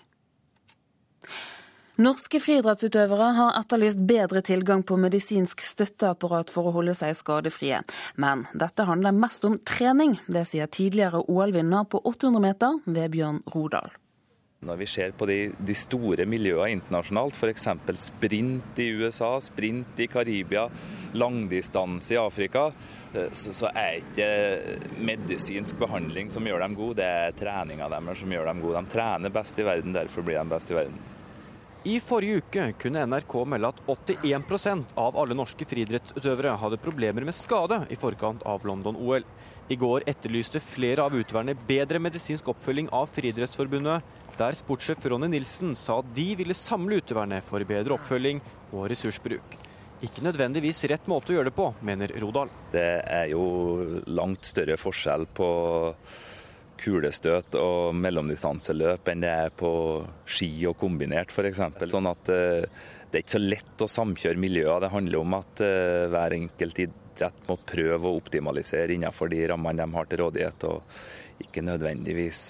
Norske friidrettsutøvere har etterlyst bedre tilgang på medisinsk støtteapparat for å holde seg skadefrie. Men dette handler mest om trening. Det sier tidligere OL-vinner på 800 meter, Vebjørn Rodal. Når vi ser på de, de store miljøene internasjonalt, f.eks. sprint i USA, sprint i Karibia, langdistanse i Afrika, eh, så, så er ikke medisinsk behandling som gjør dem gode, det er treninga deres som gjør dem gode. De trener best i verden, derfor blir de best i verden. I forrige uke kunne NRK melde at 81% av alle norske friidrettsutøvere hadde problemer med skade i forkant av London-OL. I går etterlyste flere av utøverne bedre medisinsk oppfølging av Friidrettsforbundet, der sportssjef Ronny Nilsen sa at de ville samle utøverne for bedre oppfølging og ressursbruk. Ikke nødvendigvis rett måte å gjøre det på, mener Rodal. Det er jo langt større forskjell på kulestøt og mellomdistanseløp enn det er på ski og kombinert f.eks. Sånn at det er ikke så lett å samkjøre miljøer. Det handler om at hver enkelt idrett må prøve å optimalisere innenfor de rammene de har til rådighet, og ikke nødvendigvis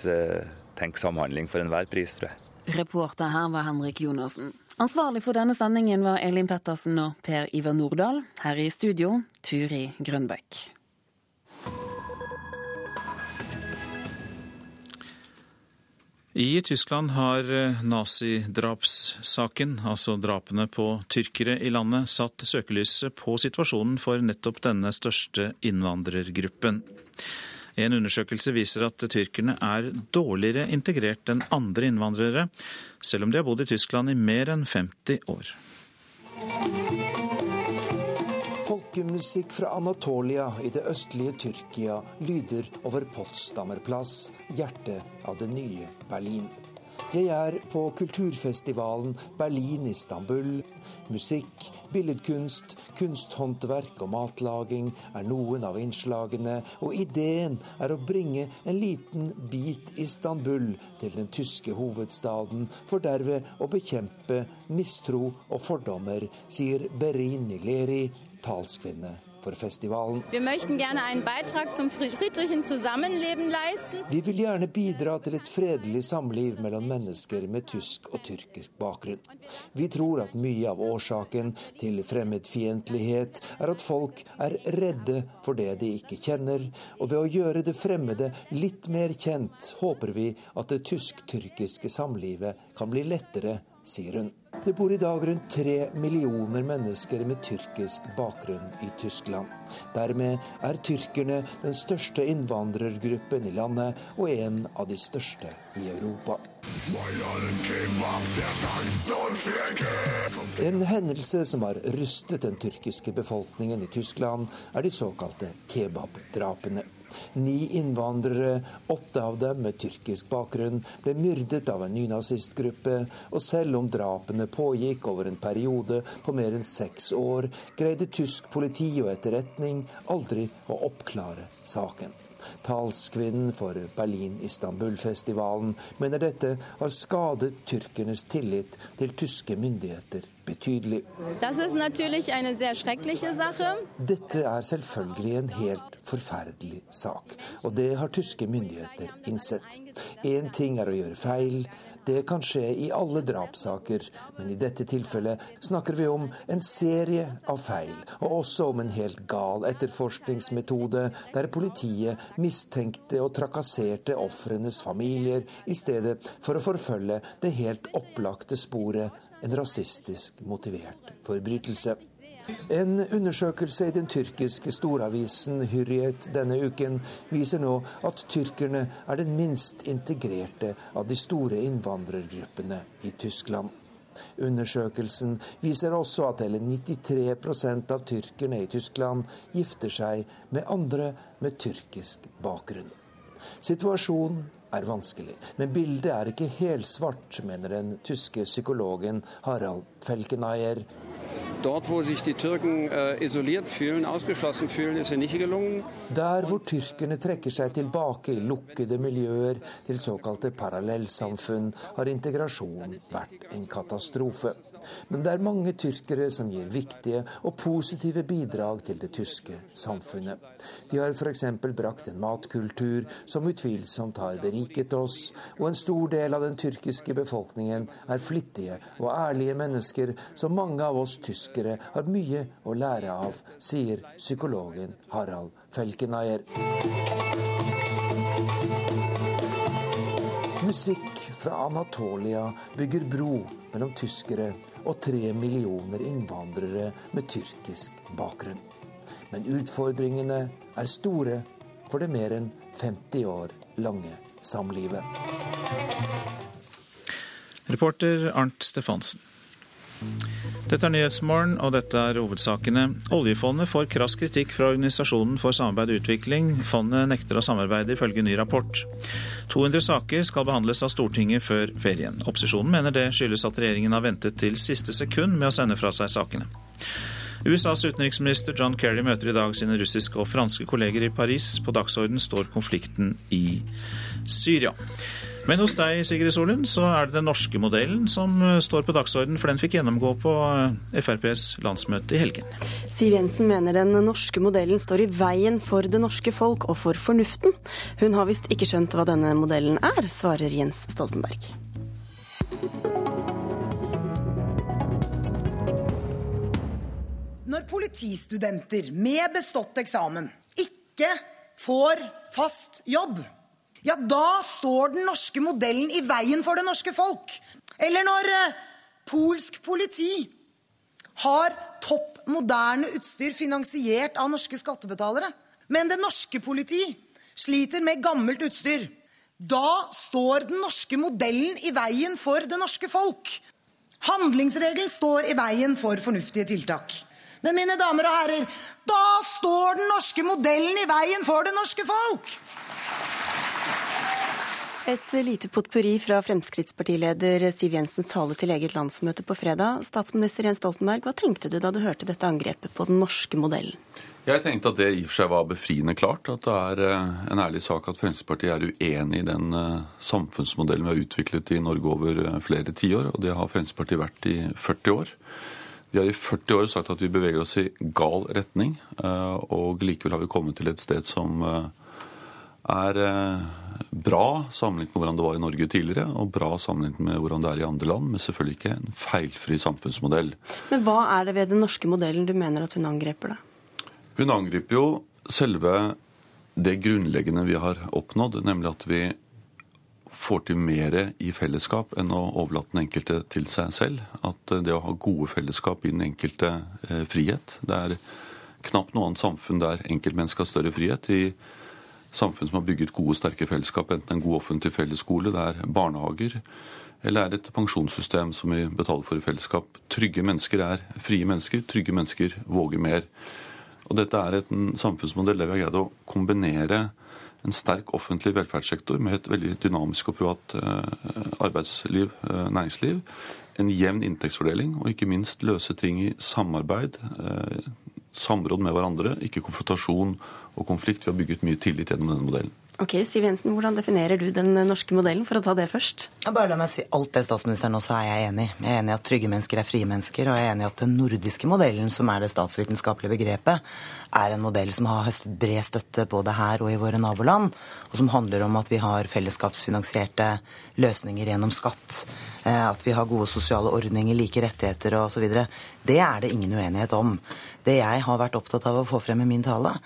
tenke samhandling for enhver pris, tror jeg. Reporter her var Henrik Jonassen. Ansvarlig for denne sendingen var Elin Pettersen og Per Iver Nordahl. Her i studio, Turi Grønbekk. I Tyskland har nazidrapssaken, altså drapene på tyrkere i landet, satt søkelyset på situasjonen for nettopp denne største innvandrergruppen. En undersøkelse viser at tyrkerne er dårligere integrert enn andre innvandrere, selv om de har bodd i Tyskland i mer enn 50 år. Folkemusikk fra Anatolia i det østlige Tyrkia lyder over Potsdamer plass, hjertet av det nye Berlin. Jeg er på kulturfestivalen Berlin-Istanbul. Musikk, billedkunst, kunsthåndverk og matlaging er noen av innslagene, og ideen er å bringe en liten bit Istanbul til den tyske hovedstaden, for derved å bekjempe mistro og fordommer, sier Berini Leri, talskvinne for festivalen. Vi Vi vil gjerne bidra til et fredelig samliv mellom mennesker med tysk og tyrkisk bakgrunn. Vi tror at mye av årsaken til fremmedfiendtlighet er at folk er redde for det de ikke kjenner, og ved å gjøre det fremmede litt mer kjent, håper vi at det tysk-tyrkiske samlivet kan bli lettere, sier hun. Det bor i dag rundt tre millioner mennesker med tyrkisk bakgrunn i Tyskland. Dermed er tyrkerne den største innvandrergruppen i landet, og en av de største i Europa. En hendelse som har rystet den tyrkiske befolkningen i Tyskland, er de såkalte kebabdrapene. Ni innvandrere, åtte av dem med tyrkisk bakgrunn, ble myrdet av en nynazistgruppe, og selv om drapene pågikk over en periode på mer enn seks år, greide tysk politi og etterretning aldri å oppklare saken. Talskvinnen for Berlin-Istanbul-festivalen mener dette har skadet tyrkernes tillit til tyske myndigheter betydelig. Dette er selvfølgelig en helt forferdelig sak, og det har tyske myndigheter innsett. Én ting er å gjøre feil, det kan skje i alle drapssaker, men i dette tilfellet snakker vi om en serie av feil, og også om en helt gal etterforskningsmetode der politiet mistenkte og trakasserte ofrenes familier i stedet for å forfølge det helt opplagte sporet en rasistisk motivert forbrytelse. En undersøkelse i den tyrkiske storavisen Hyrriyet denne uken viser nå at tyrkerne er den minst integrerte av de store innvandrergruppene i Tyskland. Undersøkelsen viser også at hele 93% av tyrkerne i Tyskland gifter seg med andre med tyrkisk bakgrunn. Situasjonen er vanskelig, men bildet er ikke helsvart, mener den tyske psykologen Harald Felkenayer. Dort, wo sich die Türken äh, isoliert fühlen, ausgeschlossen fühlen, ist nicht gelungen. Der hvor tyrkerne trekker seg tilbake i lukkede miljøer til såkalte parallellsamfunn, har integrasjon vært en katastrofe. Men det er mange tyrkere som gir viktige og positive bidrag til det tyske samfunnet. De har f.eks. brakt en matkultur som utvilsomt har beriket oss, og en stor del av den tyrkiske befolkningen er flittige og ærlige mennesker som mange av oss tyskere tyskere har mye å lære av, sier psykologen Harald Felkeneier. Musikk fra Anatolia bygger bro mellom tyskere og tre millioner innvandrere med tyrkisk bakgrunn. Men utfordringene er store for det mer enn 50 år lange samlivet. Reporter Arnt Stefansen. Dette er Nyhetsmorgen, og dette er hovedsakene. Oljefondet får krass kritikk fra Organisasjonen for samarbeid og utvikling. Fondet nekter å samarbeide, ifølge ny rapport. 200 saker skal behandles av Stortinget før ferien. Opposisjonen mener det skyldes at regjeringen har ventet til siste sekund med å sende fra seg sakene. USAs utenriksminister John Kerry møter i dag sine russiske og franske kolleger i Paris. På dagsorden står konflikten i Syria. Men hos deg, Sigrid Solund, så er det den norske modellen som eh, står på dagsorden, for den fikk gjennomgå på eh, FrPs landsmøte i helgen. Siv Jensen mener den norske modellen står i veien for det norske folk og for fornuften. Hun har visst ikke skjønt hva denne modellen er, svarer Jens Stoltenberg. Når politistudenter med bestått eksamen ikke får fast jobb, ja, da står den norske modellen i veien for det norske folk. Eller når eh, polsk politi har topp moderne utstyr finansiert av norske skattebetalere, men det norske politi sliter med gammelt utstyr. Da står den norske modellen i veien for det norske folk. Handlingsregelen står i veien for fornuftige tiltak. Men mine damer og herrer, da står den norske modellen i veien for det norske folk! Et lite potpurri fra Fremskrittspartileder Siv Jensens tale til eget landsmøte på fredag. Statsminister Jens Stoltenberg, hva tenkte du da du hørte dette angrepet på den norske modellen? Jeg tenkte at det i og for seg var befriende klart. At det er eh, en ærlig sak at Fremskrittspartiet er uenig i den eh, samfunnsmodellen vi har utviklet i Norge over eh, flere tiår. Og det har Fremskrittspartiet vært i 40 år. Vi har i 40 år sagt at vi beveger oss i gal retning, og likevel har vi kommet til et sted som er bra sammenlignet med hvordan det var i Norge tidligere, og bra sammenlignet med hvordan det er i andre land, men selvfølgelig ikke en feilfri samfunnsmodell. Men hva er det ved den norske modellen du mener at hun angriper, da? Hun angriper jo selve det grunnleggende vi har oppnådd, nemlig at vi får til mer i fellesskap enn å overlate den enkelte til seg selv. At det å ha gode fellesskap i den enkelte eh, frihet. Det er knapt noe annet samfunn der enkeltmennesket har større frihet. I samfunn som har bygget gode, sterke fellesskap, enten en god offentlig fellesskole, det er barnehager, eller er det et pensjonssystem som vi betaler for i fellesskap. Trygge mennesker er frie mennesker. Trygge mennesker våger mer. Og dette er en samfunnsmodell der vi har greid å kombinere en sterk offentlig velferdssektor med et veldig dynamisk og privat eh, arbeidsliv, eh, næringsliv. En jevn inntektsfordeling, og ikke minst løse ting i samarbeid, eh, samråd med hverandre, ikke konfrontasjon og konflikt. Vi har bygget mye tillit gjennom denne modellen. Ok, Siv Jensen, Hvordan definerer du den norske modellen, for å ta det først? Ja, bare la meg si Alt det statsministeren også er jeg enig i. Jeg er enig i at trygge mennesker er frie mennesker, og jeg er enig i at den nordiske modellen, som er det statsvitenskapelige begrepet, er en modell som har høstet bred støtte både her og i våre naboland, og som handler om at vi har fellesskapsfinansierte løsninger gjennom skatt, eh, at vi har gode sosiale ordninger, like rettigheter osv. Det er det ingen uenighet om. Det jeg har vært opptatt av å få frem i min tale,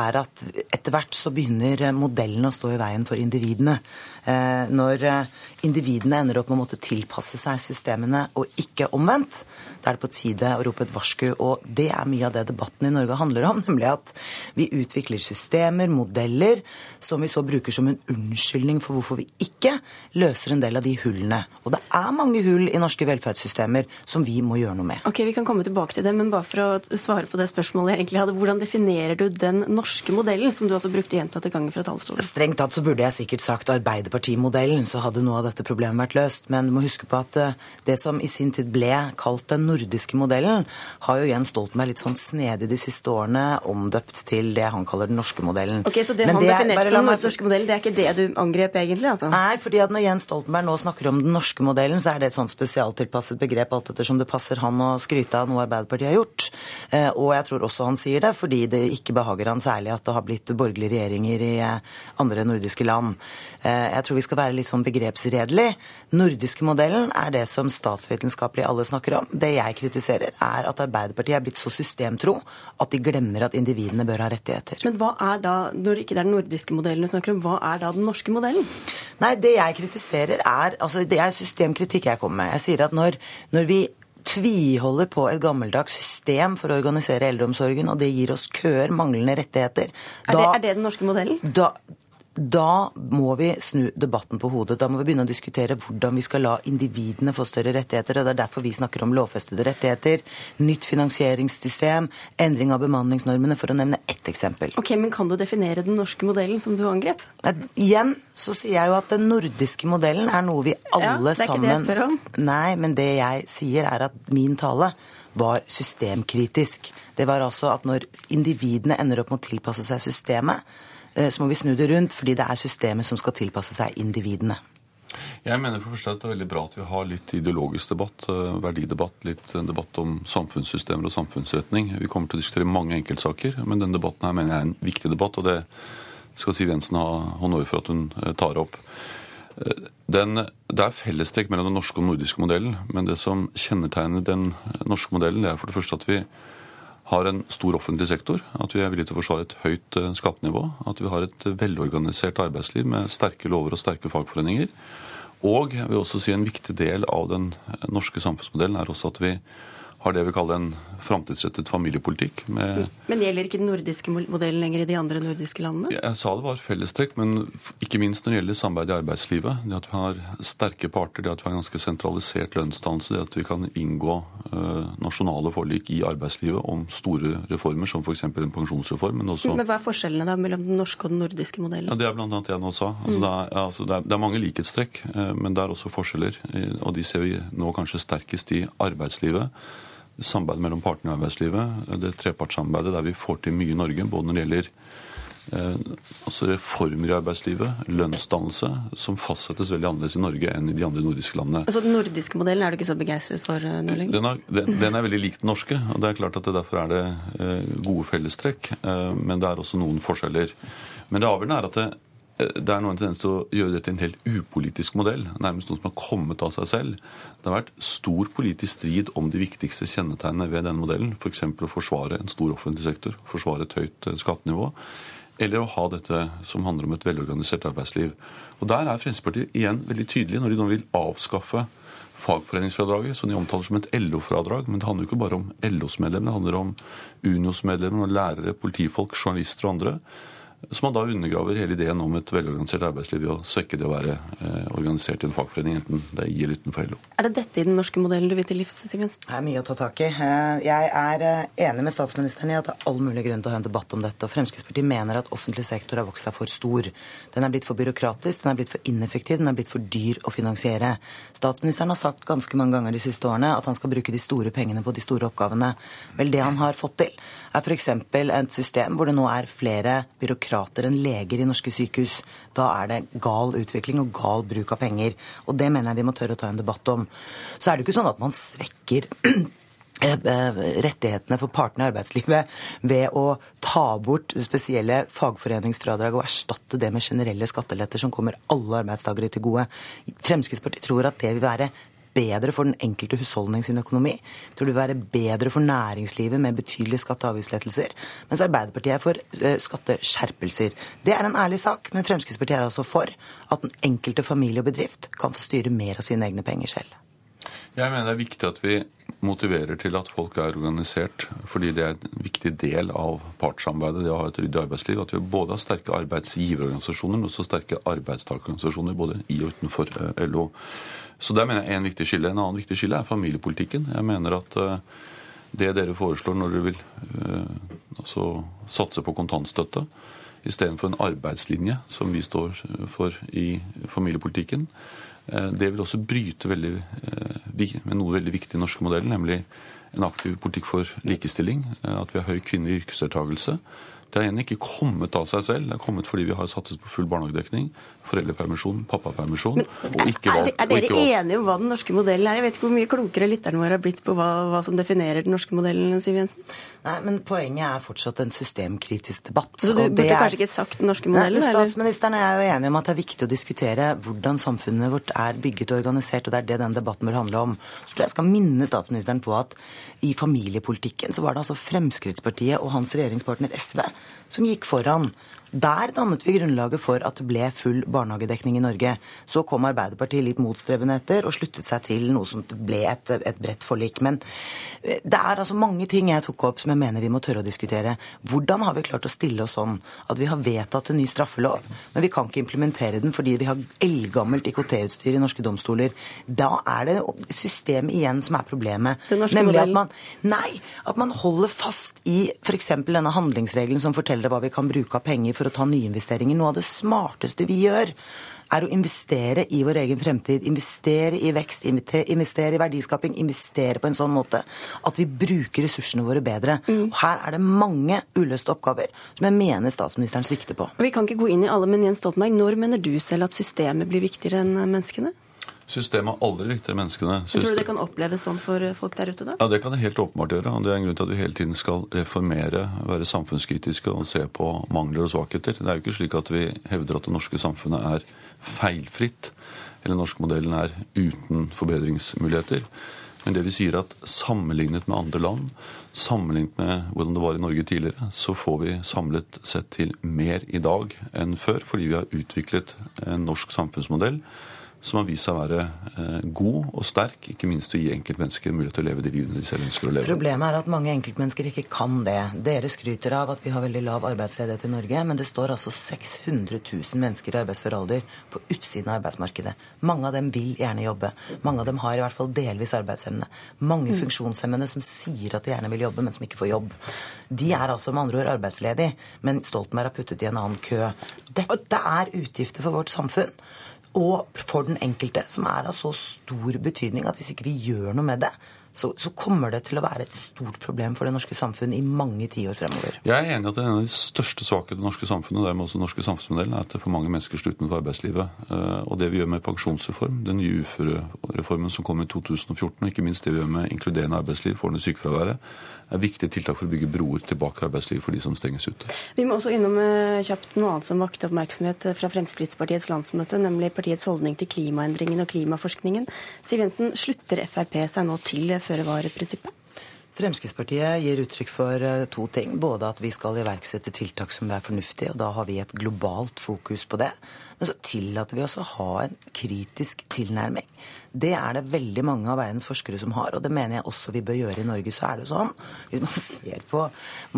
er at etter hvert så begynner modellen å stå i veien for individene. Eh, når eh, individene ender opp med å måtte tilpasse seg systemene og ikke omvendt, da er det på tide å rope et varsku. Og det er mye av det debatten i Norge handler om, (laughs) nemlig at vi utvikler systemer, modeller, som vi så bruker som en unnskyldning for hvorfor vi ikke løser en del av de hullene. Og det er mange hull i norske velferdssystemer som vi må gjøre noe med. Ok, Vi kan komme tilbake til det, men bare for å svare på det spørsmålet jeg egentlig hadde, hvordan definerer du den norske modellen, som du også brukte gjentatte ganger fra talerstolen? Strengt tatt så burde jeg sikkert sagt Arbeiderpartimodellen, så hadde noe av dette problemet vært løst. Men du må huske på at eh, det som i sin tid ble kalt den nordiske modellen, har jo Jens Stoltenberg litt sånn snedig de siste årene omdøpt til det han kaller den norske modellen. Ok, Så det Men han det definerte som den norske modellen, det er ikke det du angrep egentlig? altså? Nei, fordi at når Jens Stoltenberg nå snakker om den norske modellen, så er det et sånt spesialtilpasset begrep alt ettersom det passer han å skryte av noe Arbeiderpartiet har gjort. Eh, og jeg tror også han sier det fordi det ikke behager han særlig at det har blitt borgerlige regjeringer i eh, andre nordiske land. Jeg tror vi skal være litt sånn begrepsredelig. Nordiske modellen er det som statsvitenskapelig alle snakker om. Det jeg kritiserer, er at Arbeiderpartiet er blitt så systemtro at de glemmer at individene bør ha rettigheter. Men hva er da, når det ikke er den nordiske modellen du snakker om, hva er da den norske modellen? Nei, det jeg kritiserer er altså Det er systemkritikk jeg kommer med. Jeg sier at når, når vi tviholder på et gammeldags system for å organisere eldreomsorgen, og det gir oss køer, manglende rettigheter. Da, er, det, er det den norske modellen? Da, da må vi snu debatten på hodet. Da må vi begynne å diskutere hvordan vi skal la individene få større rettigheter. og Det er derfor vi snakker om lovfestede rettigheter, nytt finansieringssystem, endring av bemanningsnormene, for å nevne ett eksempel. Ok, Men kan du definere den norske modellen som du angrep? Igjen så sier jeg jo at den nordiske modellen er noe vi alle sammen ja, det er ikke det jeg spør om. Nei, men det jeg sier er at min tale var systemkritisk. Det var altså at når individene ender opp med å tilpasse seg systemet, så må vi snu det rundt, fordi det er systemet som skal tilpasse seg individene. Jeg mener for første at det er veldig bra at vi har litt ideologisk debatt, eh, verdidebatt, litt debatt om samfunnssystemer og samfunnsretning. Vi kommer til å diskutere mange enkeltsaker, men denne debatten her mener jeg er en viktig debatt, og det skal Siv Jensen ha honnør for at hun eh, tar opp. Eh, den, det er fellestrekk mellom den norske og den nordiske modellen, men det som kjennetegner den norske modellen, det er for det første at vi har en stor offentlig sektor, at vi er villige til å forsvare et høyt skattenivå, at vi har et velorganisert arbeidsliv med sterke lover og sterke fagforeninger, og jeg vil også si en viktig del av den norske samfunnsmodellen er også at vi har det vi kaller en framtidsrettet familiepolitikk. men gjelder ikke den nordiske modellen lenger i de andre nordiske landene? Jeg sa det var fellestrekk, men ikke minst når det gjelder samarbeid i arbeidslivet. Det at vi har sterke parter, det at vi har en ganske sentralisert lønnsdannelse, det at vi kan inngå uh, nasjonale forlik i arbeidslivet om store reformer, som f.eks. en pensjonsreform. Men, også... men hva er forskjellene da mellom den norske og den nordiske modellen? Ja, Det er bl.a. det jeg nå sa. Altså, mm. det, er, altså, det, er, det, er, mange likhetstrekk, uh, men det er også forskjeller. Og de ser vi nå kanskje sterkest i arbeidslivet samarbeid mellom partene i arbeidslivet, det trepartssamarbeidet der vi får til mye i Norge, både når det gjelder eh, altså reformer i arbeidslivet, lønnsdannelse, som fastsettes veldig annerledes i Norge enn i de andre nordiske landene. Altså Den nordiske modellen er du ikke så begeistret for uh, nå lenger? Den er, den, den er, veldig lik den norske. og det er klart at det Derfor er det eh, gode fellestrekk, eh, men det er også noen forskjeller. Men det avgjørende er at det, det er noen tendens til å gjøre dette til en helt upolitisk modell. Nærmest noe som har kommet av seg selv. Det har vært stor politisk strid om de viktigste kjennetegnene ved denne modellen. F.eks. For å forsvare en stor offentlig sektor, forsvare et høyt eh, skattenivå. Eller å ha dette som handler om et velorganisert arbeidsliv. Og Der er Fremskrittspartiet igjen veldig tydelige når de nå vil avskaffe fagforeningsfradraget, som de omtaler som et LO-fradrag. Men det handler jo ikke bare om LOs medlemmer, det handler om Unios medlemmer, lærere, politifolk, journalister og andre som man da undergraver hele ideen om et velorganisert arbeidsliv ved å svekke det å være eh, organisert i en fagforening, enten det er i eller utenfor LO. Er det dette i den norske modellen du vil til livs, Siv Jensen? Det er mye å ta tak i. Eh, jeg er eh, enig med statsministeren i at det er all mulig grunn til å ha en debatt om dette. og Fremskrittspartiet mener at offentlig sektor har vokst seg for stor. Den er blitt for byråkratisk, den er blitt for ineffektiv, den er blitt for dyr å finansiere. Statsministeren har sagt ganske mange ganger de siste årene at han skal bruke de store pengene på de store oppgavene. Vel, det han har fått til, er f.eks. et system hvor det nå er flere byråkrater enn leger i norske sykehus. Da er det gal utvikling og gal bruk av penger. Og det mener jeg vi må tørre å ta en debatt om. Så er det ikke sånn at man svekker (clears throat) eh, eh, rettighetene for partene i arbeidslivet ved å ta bort spesielle fagforeningsfradrag og erstatte det med generelle skatteletter som kommer alle arbeidstakere til gode. Fremskrittspartiet tror at det vil være bedre for den enkelte husholdning sin økonomi. Jeg tror det vil være bedre for næringslivet med betydelige skatte- og avgiftslettelser. Mens Arbeiderpartiet er for uh, skatteskjerpelser. Det er en ærlig sak, men Fremskrittspartiet er altså for at den enkelte familie og bedrift kan få styre mer av sine egne penger selv. Jeg mener det er viktig at vi motiverer til at folk er organisert, fordi det er en viktig del av partssamarbeidet, det å ha et ryddig arbeidsliv. At vi både har sterke arbeidsgiverorganisasjoner, men også sterke arbeidstakerorganisasjoner både i og utenfor eh, LO. Så der mener jeg en viktig skille. En annen viktig skille er familiepolitikken. Jeg mener at eh, det dere foreslår når dere vil uh, altså satse på kontantstøtte istedenfor en arbeidslinje, som vi står for i familiepolitikken, det vil også bryte veldig, med noe veldig viktig i den norske modellen, nemlig en aktiv politikk for likestilling. At vi har høy kvinnelig yrkesdeltakelse. Det har igjen ikke kommet av seg selv. Det har kommet fordi vi har satset på full barnehagedekning, foreldrepermisjon, pappapermisjon. og ikke valgt, er, er, dere enige om hva den norske modellen er? Jeg vet ikke hvor mye klokere lytterne våre har blitt på hva, hva, som definerer den norske modellen, Siv Jensen? Nei, men Poenget er fortsatt en systemkritisk debatt. Så du burde er... kanskje ikke sagt den norske modellen? Nei, statsministeren er jo enige om at det er viktig å diskutere hvordan samfunnet vårt er bygget og organisert, og det er det den debatten bør handle om. Så tror jeg skal minne statsministeren på at i familiepolitikken så var det altså Fremskrittspartiet og hans regjeringspartner SV som gikk foran. Der dannet vi grunnlaget for at det ble full barnehagedekning i Norge. Så kom Arbeiderpartiet litt motstrebende etter og sluttet seg til noe som ble et, et bredt forlik. Men eh, det er altså mange ting jeg tok opp som jeg mener vi må tørre å diskutere. Hvordan har vi klart å stille oss sånn at vi har vedtatt en ny straffelov, men vi kan ikke implementere den fordi vi har eldgammelt IKT-utstyr i norske domstoler? Da er det systemet igjen som er problemet. Nemlig at man, nei, at man holder fast i f.eks. denne handlingsregelen som forteller hva vi kan bruke av penger for å ta nyinvesteringer. Noe av det smarteste vi gjør, er å investere i vår egen fremtid. Investere i vekst, investere i verdiskaping, investere på en sånn måte at vi bruker ressursene våre bedre. Mm. Og her er det mange uløste oppgaver som jeg mener statsministeren svikter på. Vi kan ikke gå inn i alle, men Jens Stoltenberg, når mener du selv at systemet blir viktigere enn menneskene? Systemet har aldri viktigere menneskene. System... Tror du det kan oppleves sånn for folk der ute? da? Ja, Det kan det helt åpenbart gjøre. og Det er en grunn til at vi hele tiden skal reformere, være samfunnskritiske og se på mangler og svakheter. Det er jo ikke slik at vi hevder at det norske samfunnet er feilfritt, eller den norske modellen er uten forbedringsmuligheter. Men det vi sier er at sammenlignet med andre land, sammenlignet med hvordan det var i Norge tidligere, så får vi samlet sett til mer i dag enn før, fordi vi har utviklet en norsk samfunnsmodell som har vist seg å være eh, god og sterk, ikke minst å gi enkeltmennesker mulighet til å leve de livene de selv ønsker å leve. Problemet er at mange enkeltmennesker ikke kan det. Dere skryter av at vi har veldig lav arbeidsledighet i Norge, men det står altså 600 000 mennesker i arbeidsfør alder på utsiden av arbeidsmarkedet. Mange av dem vil gjerne jobbe. Mange av dem har i hvert fall delvis arbeidsevne. Mange mm. funksjonshemmede som sier at de gjerne vil jobbe, men som ikke får jobb. De er altså med andre ord arbeidsledige, men Stoltenberg har puttet i en annen kø. Dette er utgifter for vårt samfunn og for den enkelte, som er av så stor betydning at hvis ikke vi gjør noe med det, så, så, kommer det til å være et stort problem for det norske samfunnet i mange tiår fremover. Jeg er enig i at en av de største svakhetene i det norske samfunnet, og dermed også den norske samfunnsmodellen, er at det er for mange mennesker står utenfor arbeidslivet. Eh, og det vi gjør med pensjonsreform, den nye uførereformen som kom i 2014, og ikke minst det vi gjør med inkluderende arbeidsliv, får ned sykefraværet, er viktige tiltak for å bygge broer tilbake til arbeidslivet for de som stenges ute. Vi må også innom eh, kjapt noe annet som vakte oppmerksomhet fra Fremskrittspartiets landsmøte, nemlig partiets holdning til klimaendringene og klimaforskningen. Siv Jensen, slutter Frp seg nå til føre-var-prinsippet? Fremskrittspartiet gir uttrykk for eh, to ting. Både at vi skal iverksette tiltak som er fornuftige, og da har vi et globalt fokus på det. Men så tillater vi oss å ha en kritisk tilnærming. Det er det veldig mange av verdens forskere som har, og det mener jeg også vi bør gjøre i Norge. Så er det sånn, hvis man (laughs) ser på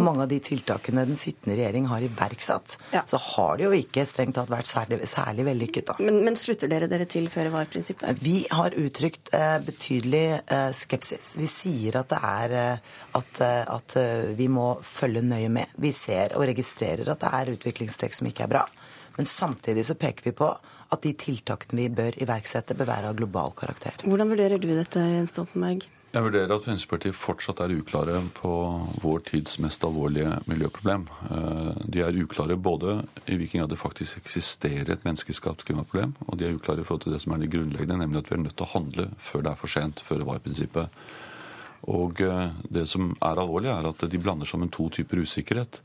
mange av de tiltakene den sittende regjering har iverksatt, ja. så har det jo ikke strengt tatt vært særlig, særlig vellykket. da. Men, men, slutter dere dere til føre-var-prinsippet? Vi har uttrykt eh, betydelig eh, skepsis. Vi sier at det er eh, at, eh, at eh, vi må følge nøye med. Vi ser og registrerer at det er utviklingstrekk som ikke er bra. Men samtidig så peker vi på at de tiltakene vi bør iverksette, bør være av global karakter. Hvordan vurderer du dette, Jens Stoltenberg? Jeg vurderer at Fremskrittspartiet fortsatt er uklare på vår tids mest alvorlige miljøproblem. Eh, de er uklare både i hvilken grad det faktisk eksisterer et menneskeskapt klimaproblem, og de er uklare i forhold til det som er det grunnleggende, nemlig at vi er nødt til å handle før det er for sent, føre var-prinsippet. Og eh, det som er alvorlig, er at de blander sammen to typer usikkerhet.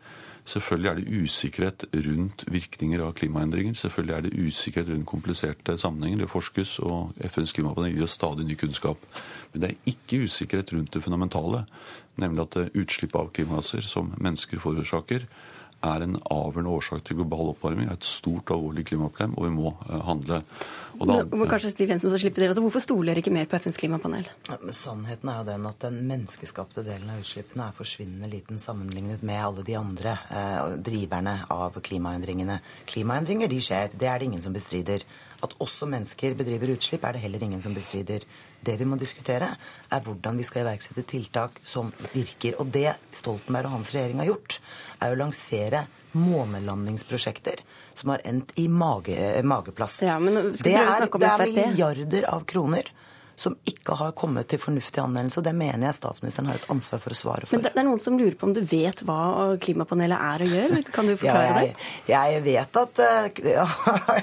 Selvfølgelig er det usikkerhet rundt virkninger av klimaendringer. Selvfølgelig er det usikkerhet rundt kompliserte sammenhenger. Det forskes, og FNs klimapanel gir oss stadig ny kunnskap. Men det er ikke usikkerhet rundt det fundamentale, nemlig at utslipp av klimagasser som mennesker forårsaker, er en avgjørende årsak til global oppvarming. Det er et stort og alvorlig klimaproblem, og vi må uh, handle. Da, må kanskje Stiv Jensen slippe det. Altså, hvorfor stoler dere ikke mer på FNs klimapanel? Ja, sannheten er jo den at den menneskeskapte delen av utslippene er forsvinnende liten sammenlignet med alle de andre eh, driverne av klimaendringene. Klimaendringer de skjer, det er det ingen som bestrider. At også mennesker bedriver utslipp, er det heller ingen som bestrider. Det vi må diskutere, er hvordan vi skal iverksette tiltak som virker. Og det Stoltenberg og hans regjering har gjort, er å lansere månelandingsprosjekter som har endt i mage, mageplass. Ja, det, er, det er milliarder av kroner som ikke har kommet til fornuftig anvendelse. og Det mener jeg statsministeren har et ansvar for å svare for. Men det er noen som lurer på om du vet hva klimapanelet er og gjør? Kan du forklare ja, jeg, det? Jeg vet at eh, ja,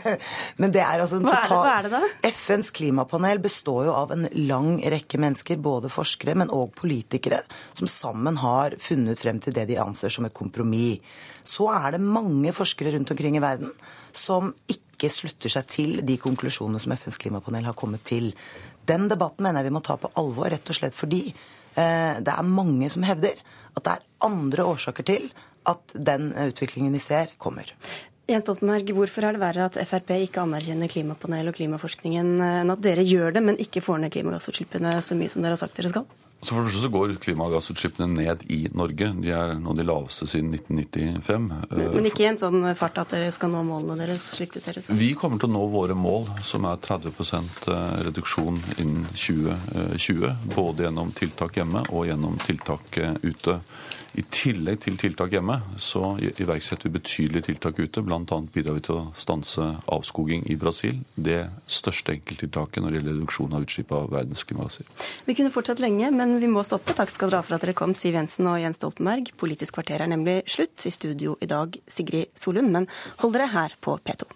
(laughs) Men det er altså en total hva er, det, hva er det da? FNs klimapanel består jo av en lang rekke mennesker, både forskere, men òg politikere, som sammen har funnet frem til det de anser som et kompromiss. Så er det mange forskere rundt omkring i verden som ikke slutter seg til de konklusjonene som FNs klimapanel har kommet til. Den debatten mener jeg vi må ta på alvor, rett og slett fordi eh, det er mange som hevder at det er andre årsaker til at den utviklingen vi ser, kommer. Jens Stoltenberg, hvorfor er det verre at Frp ikke anerkjenner klimapanelet og klimaforskningen enn at dere gjør det, men ikke får ned klimagassutslippene så mye som dere har sagt dere skal? Så for det første så går klimagassutslippene ned i Norge. De er nå de laveste siden 1995. Men, men ikke i en sånn fart at dere skal nå målene deres, slik det ser ut som? Vi kommer til å nå våre mål, som er 30% reduksjon innen 2020. Både gjennom tiltak hjemme og gjennom tiltak ute. I tillegg til tiltak hjemme så iverksetter vi betydelige tiltak ute. Bl.a. bidrar vi til å stanse avskoging i Brasil. Det største enkelttiltaket når det gjelder reduksjon av utslipp av verdens. Vi kunne fortsatt lenge, men vi må stoppe. Takk skal dere ha for at dere kom, Siv Jensen og Jens Stoltenberg. Politisk kvarter er nemlig slutt. I studio i dag Sigrid Solund, men hold dere her på P2.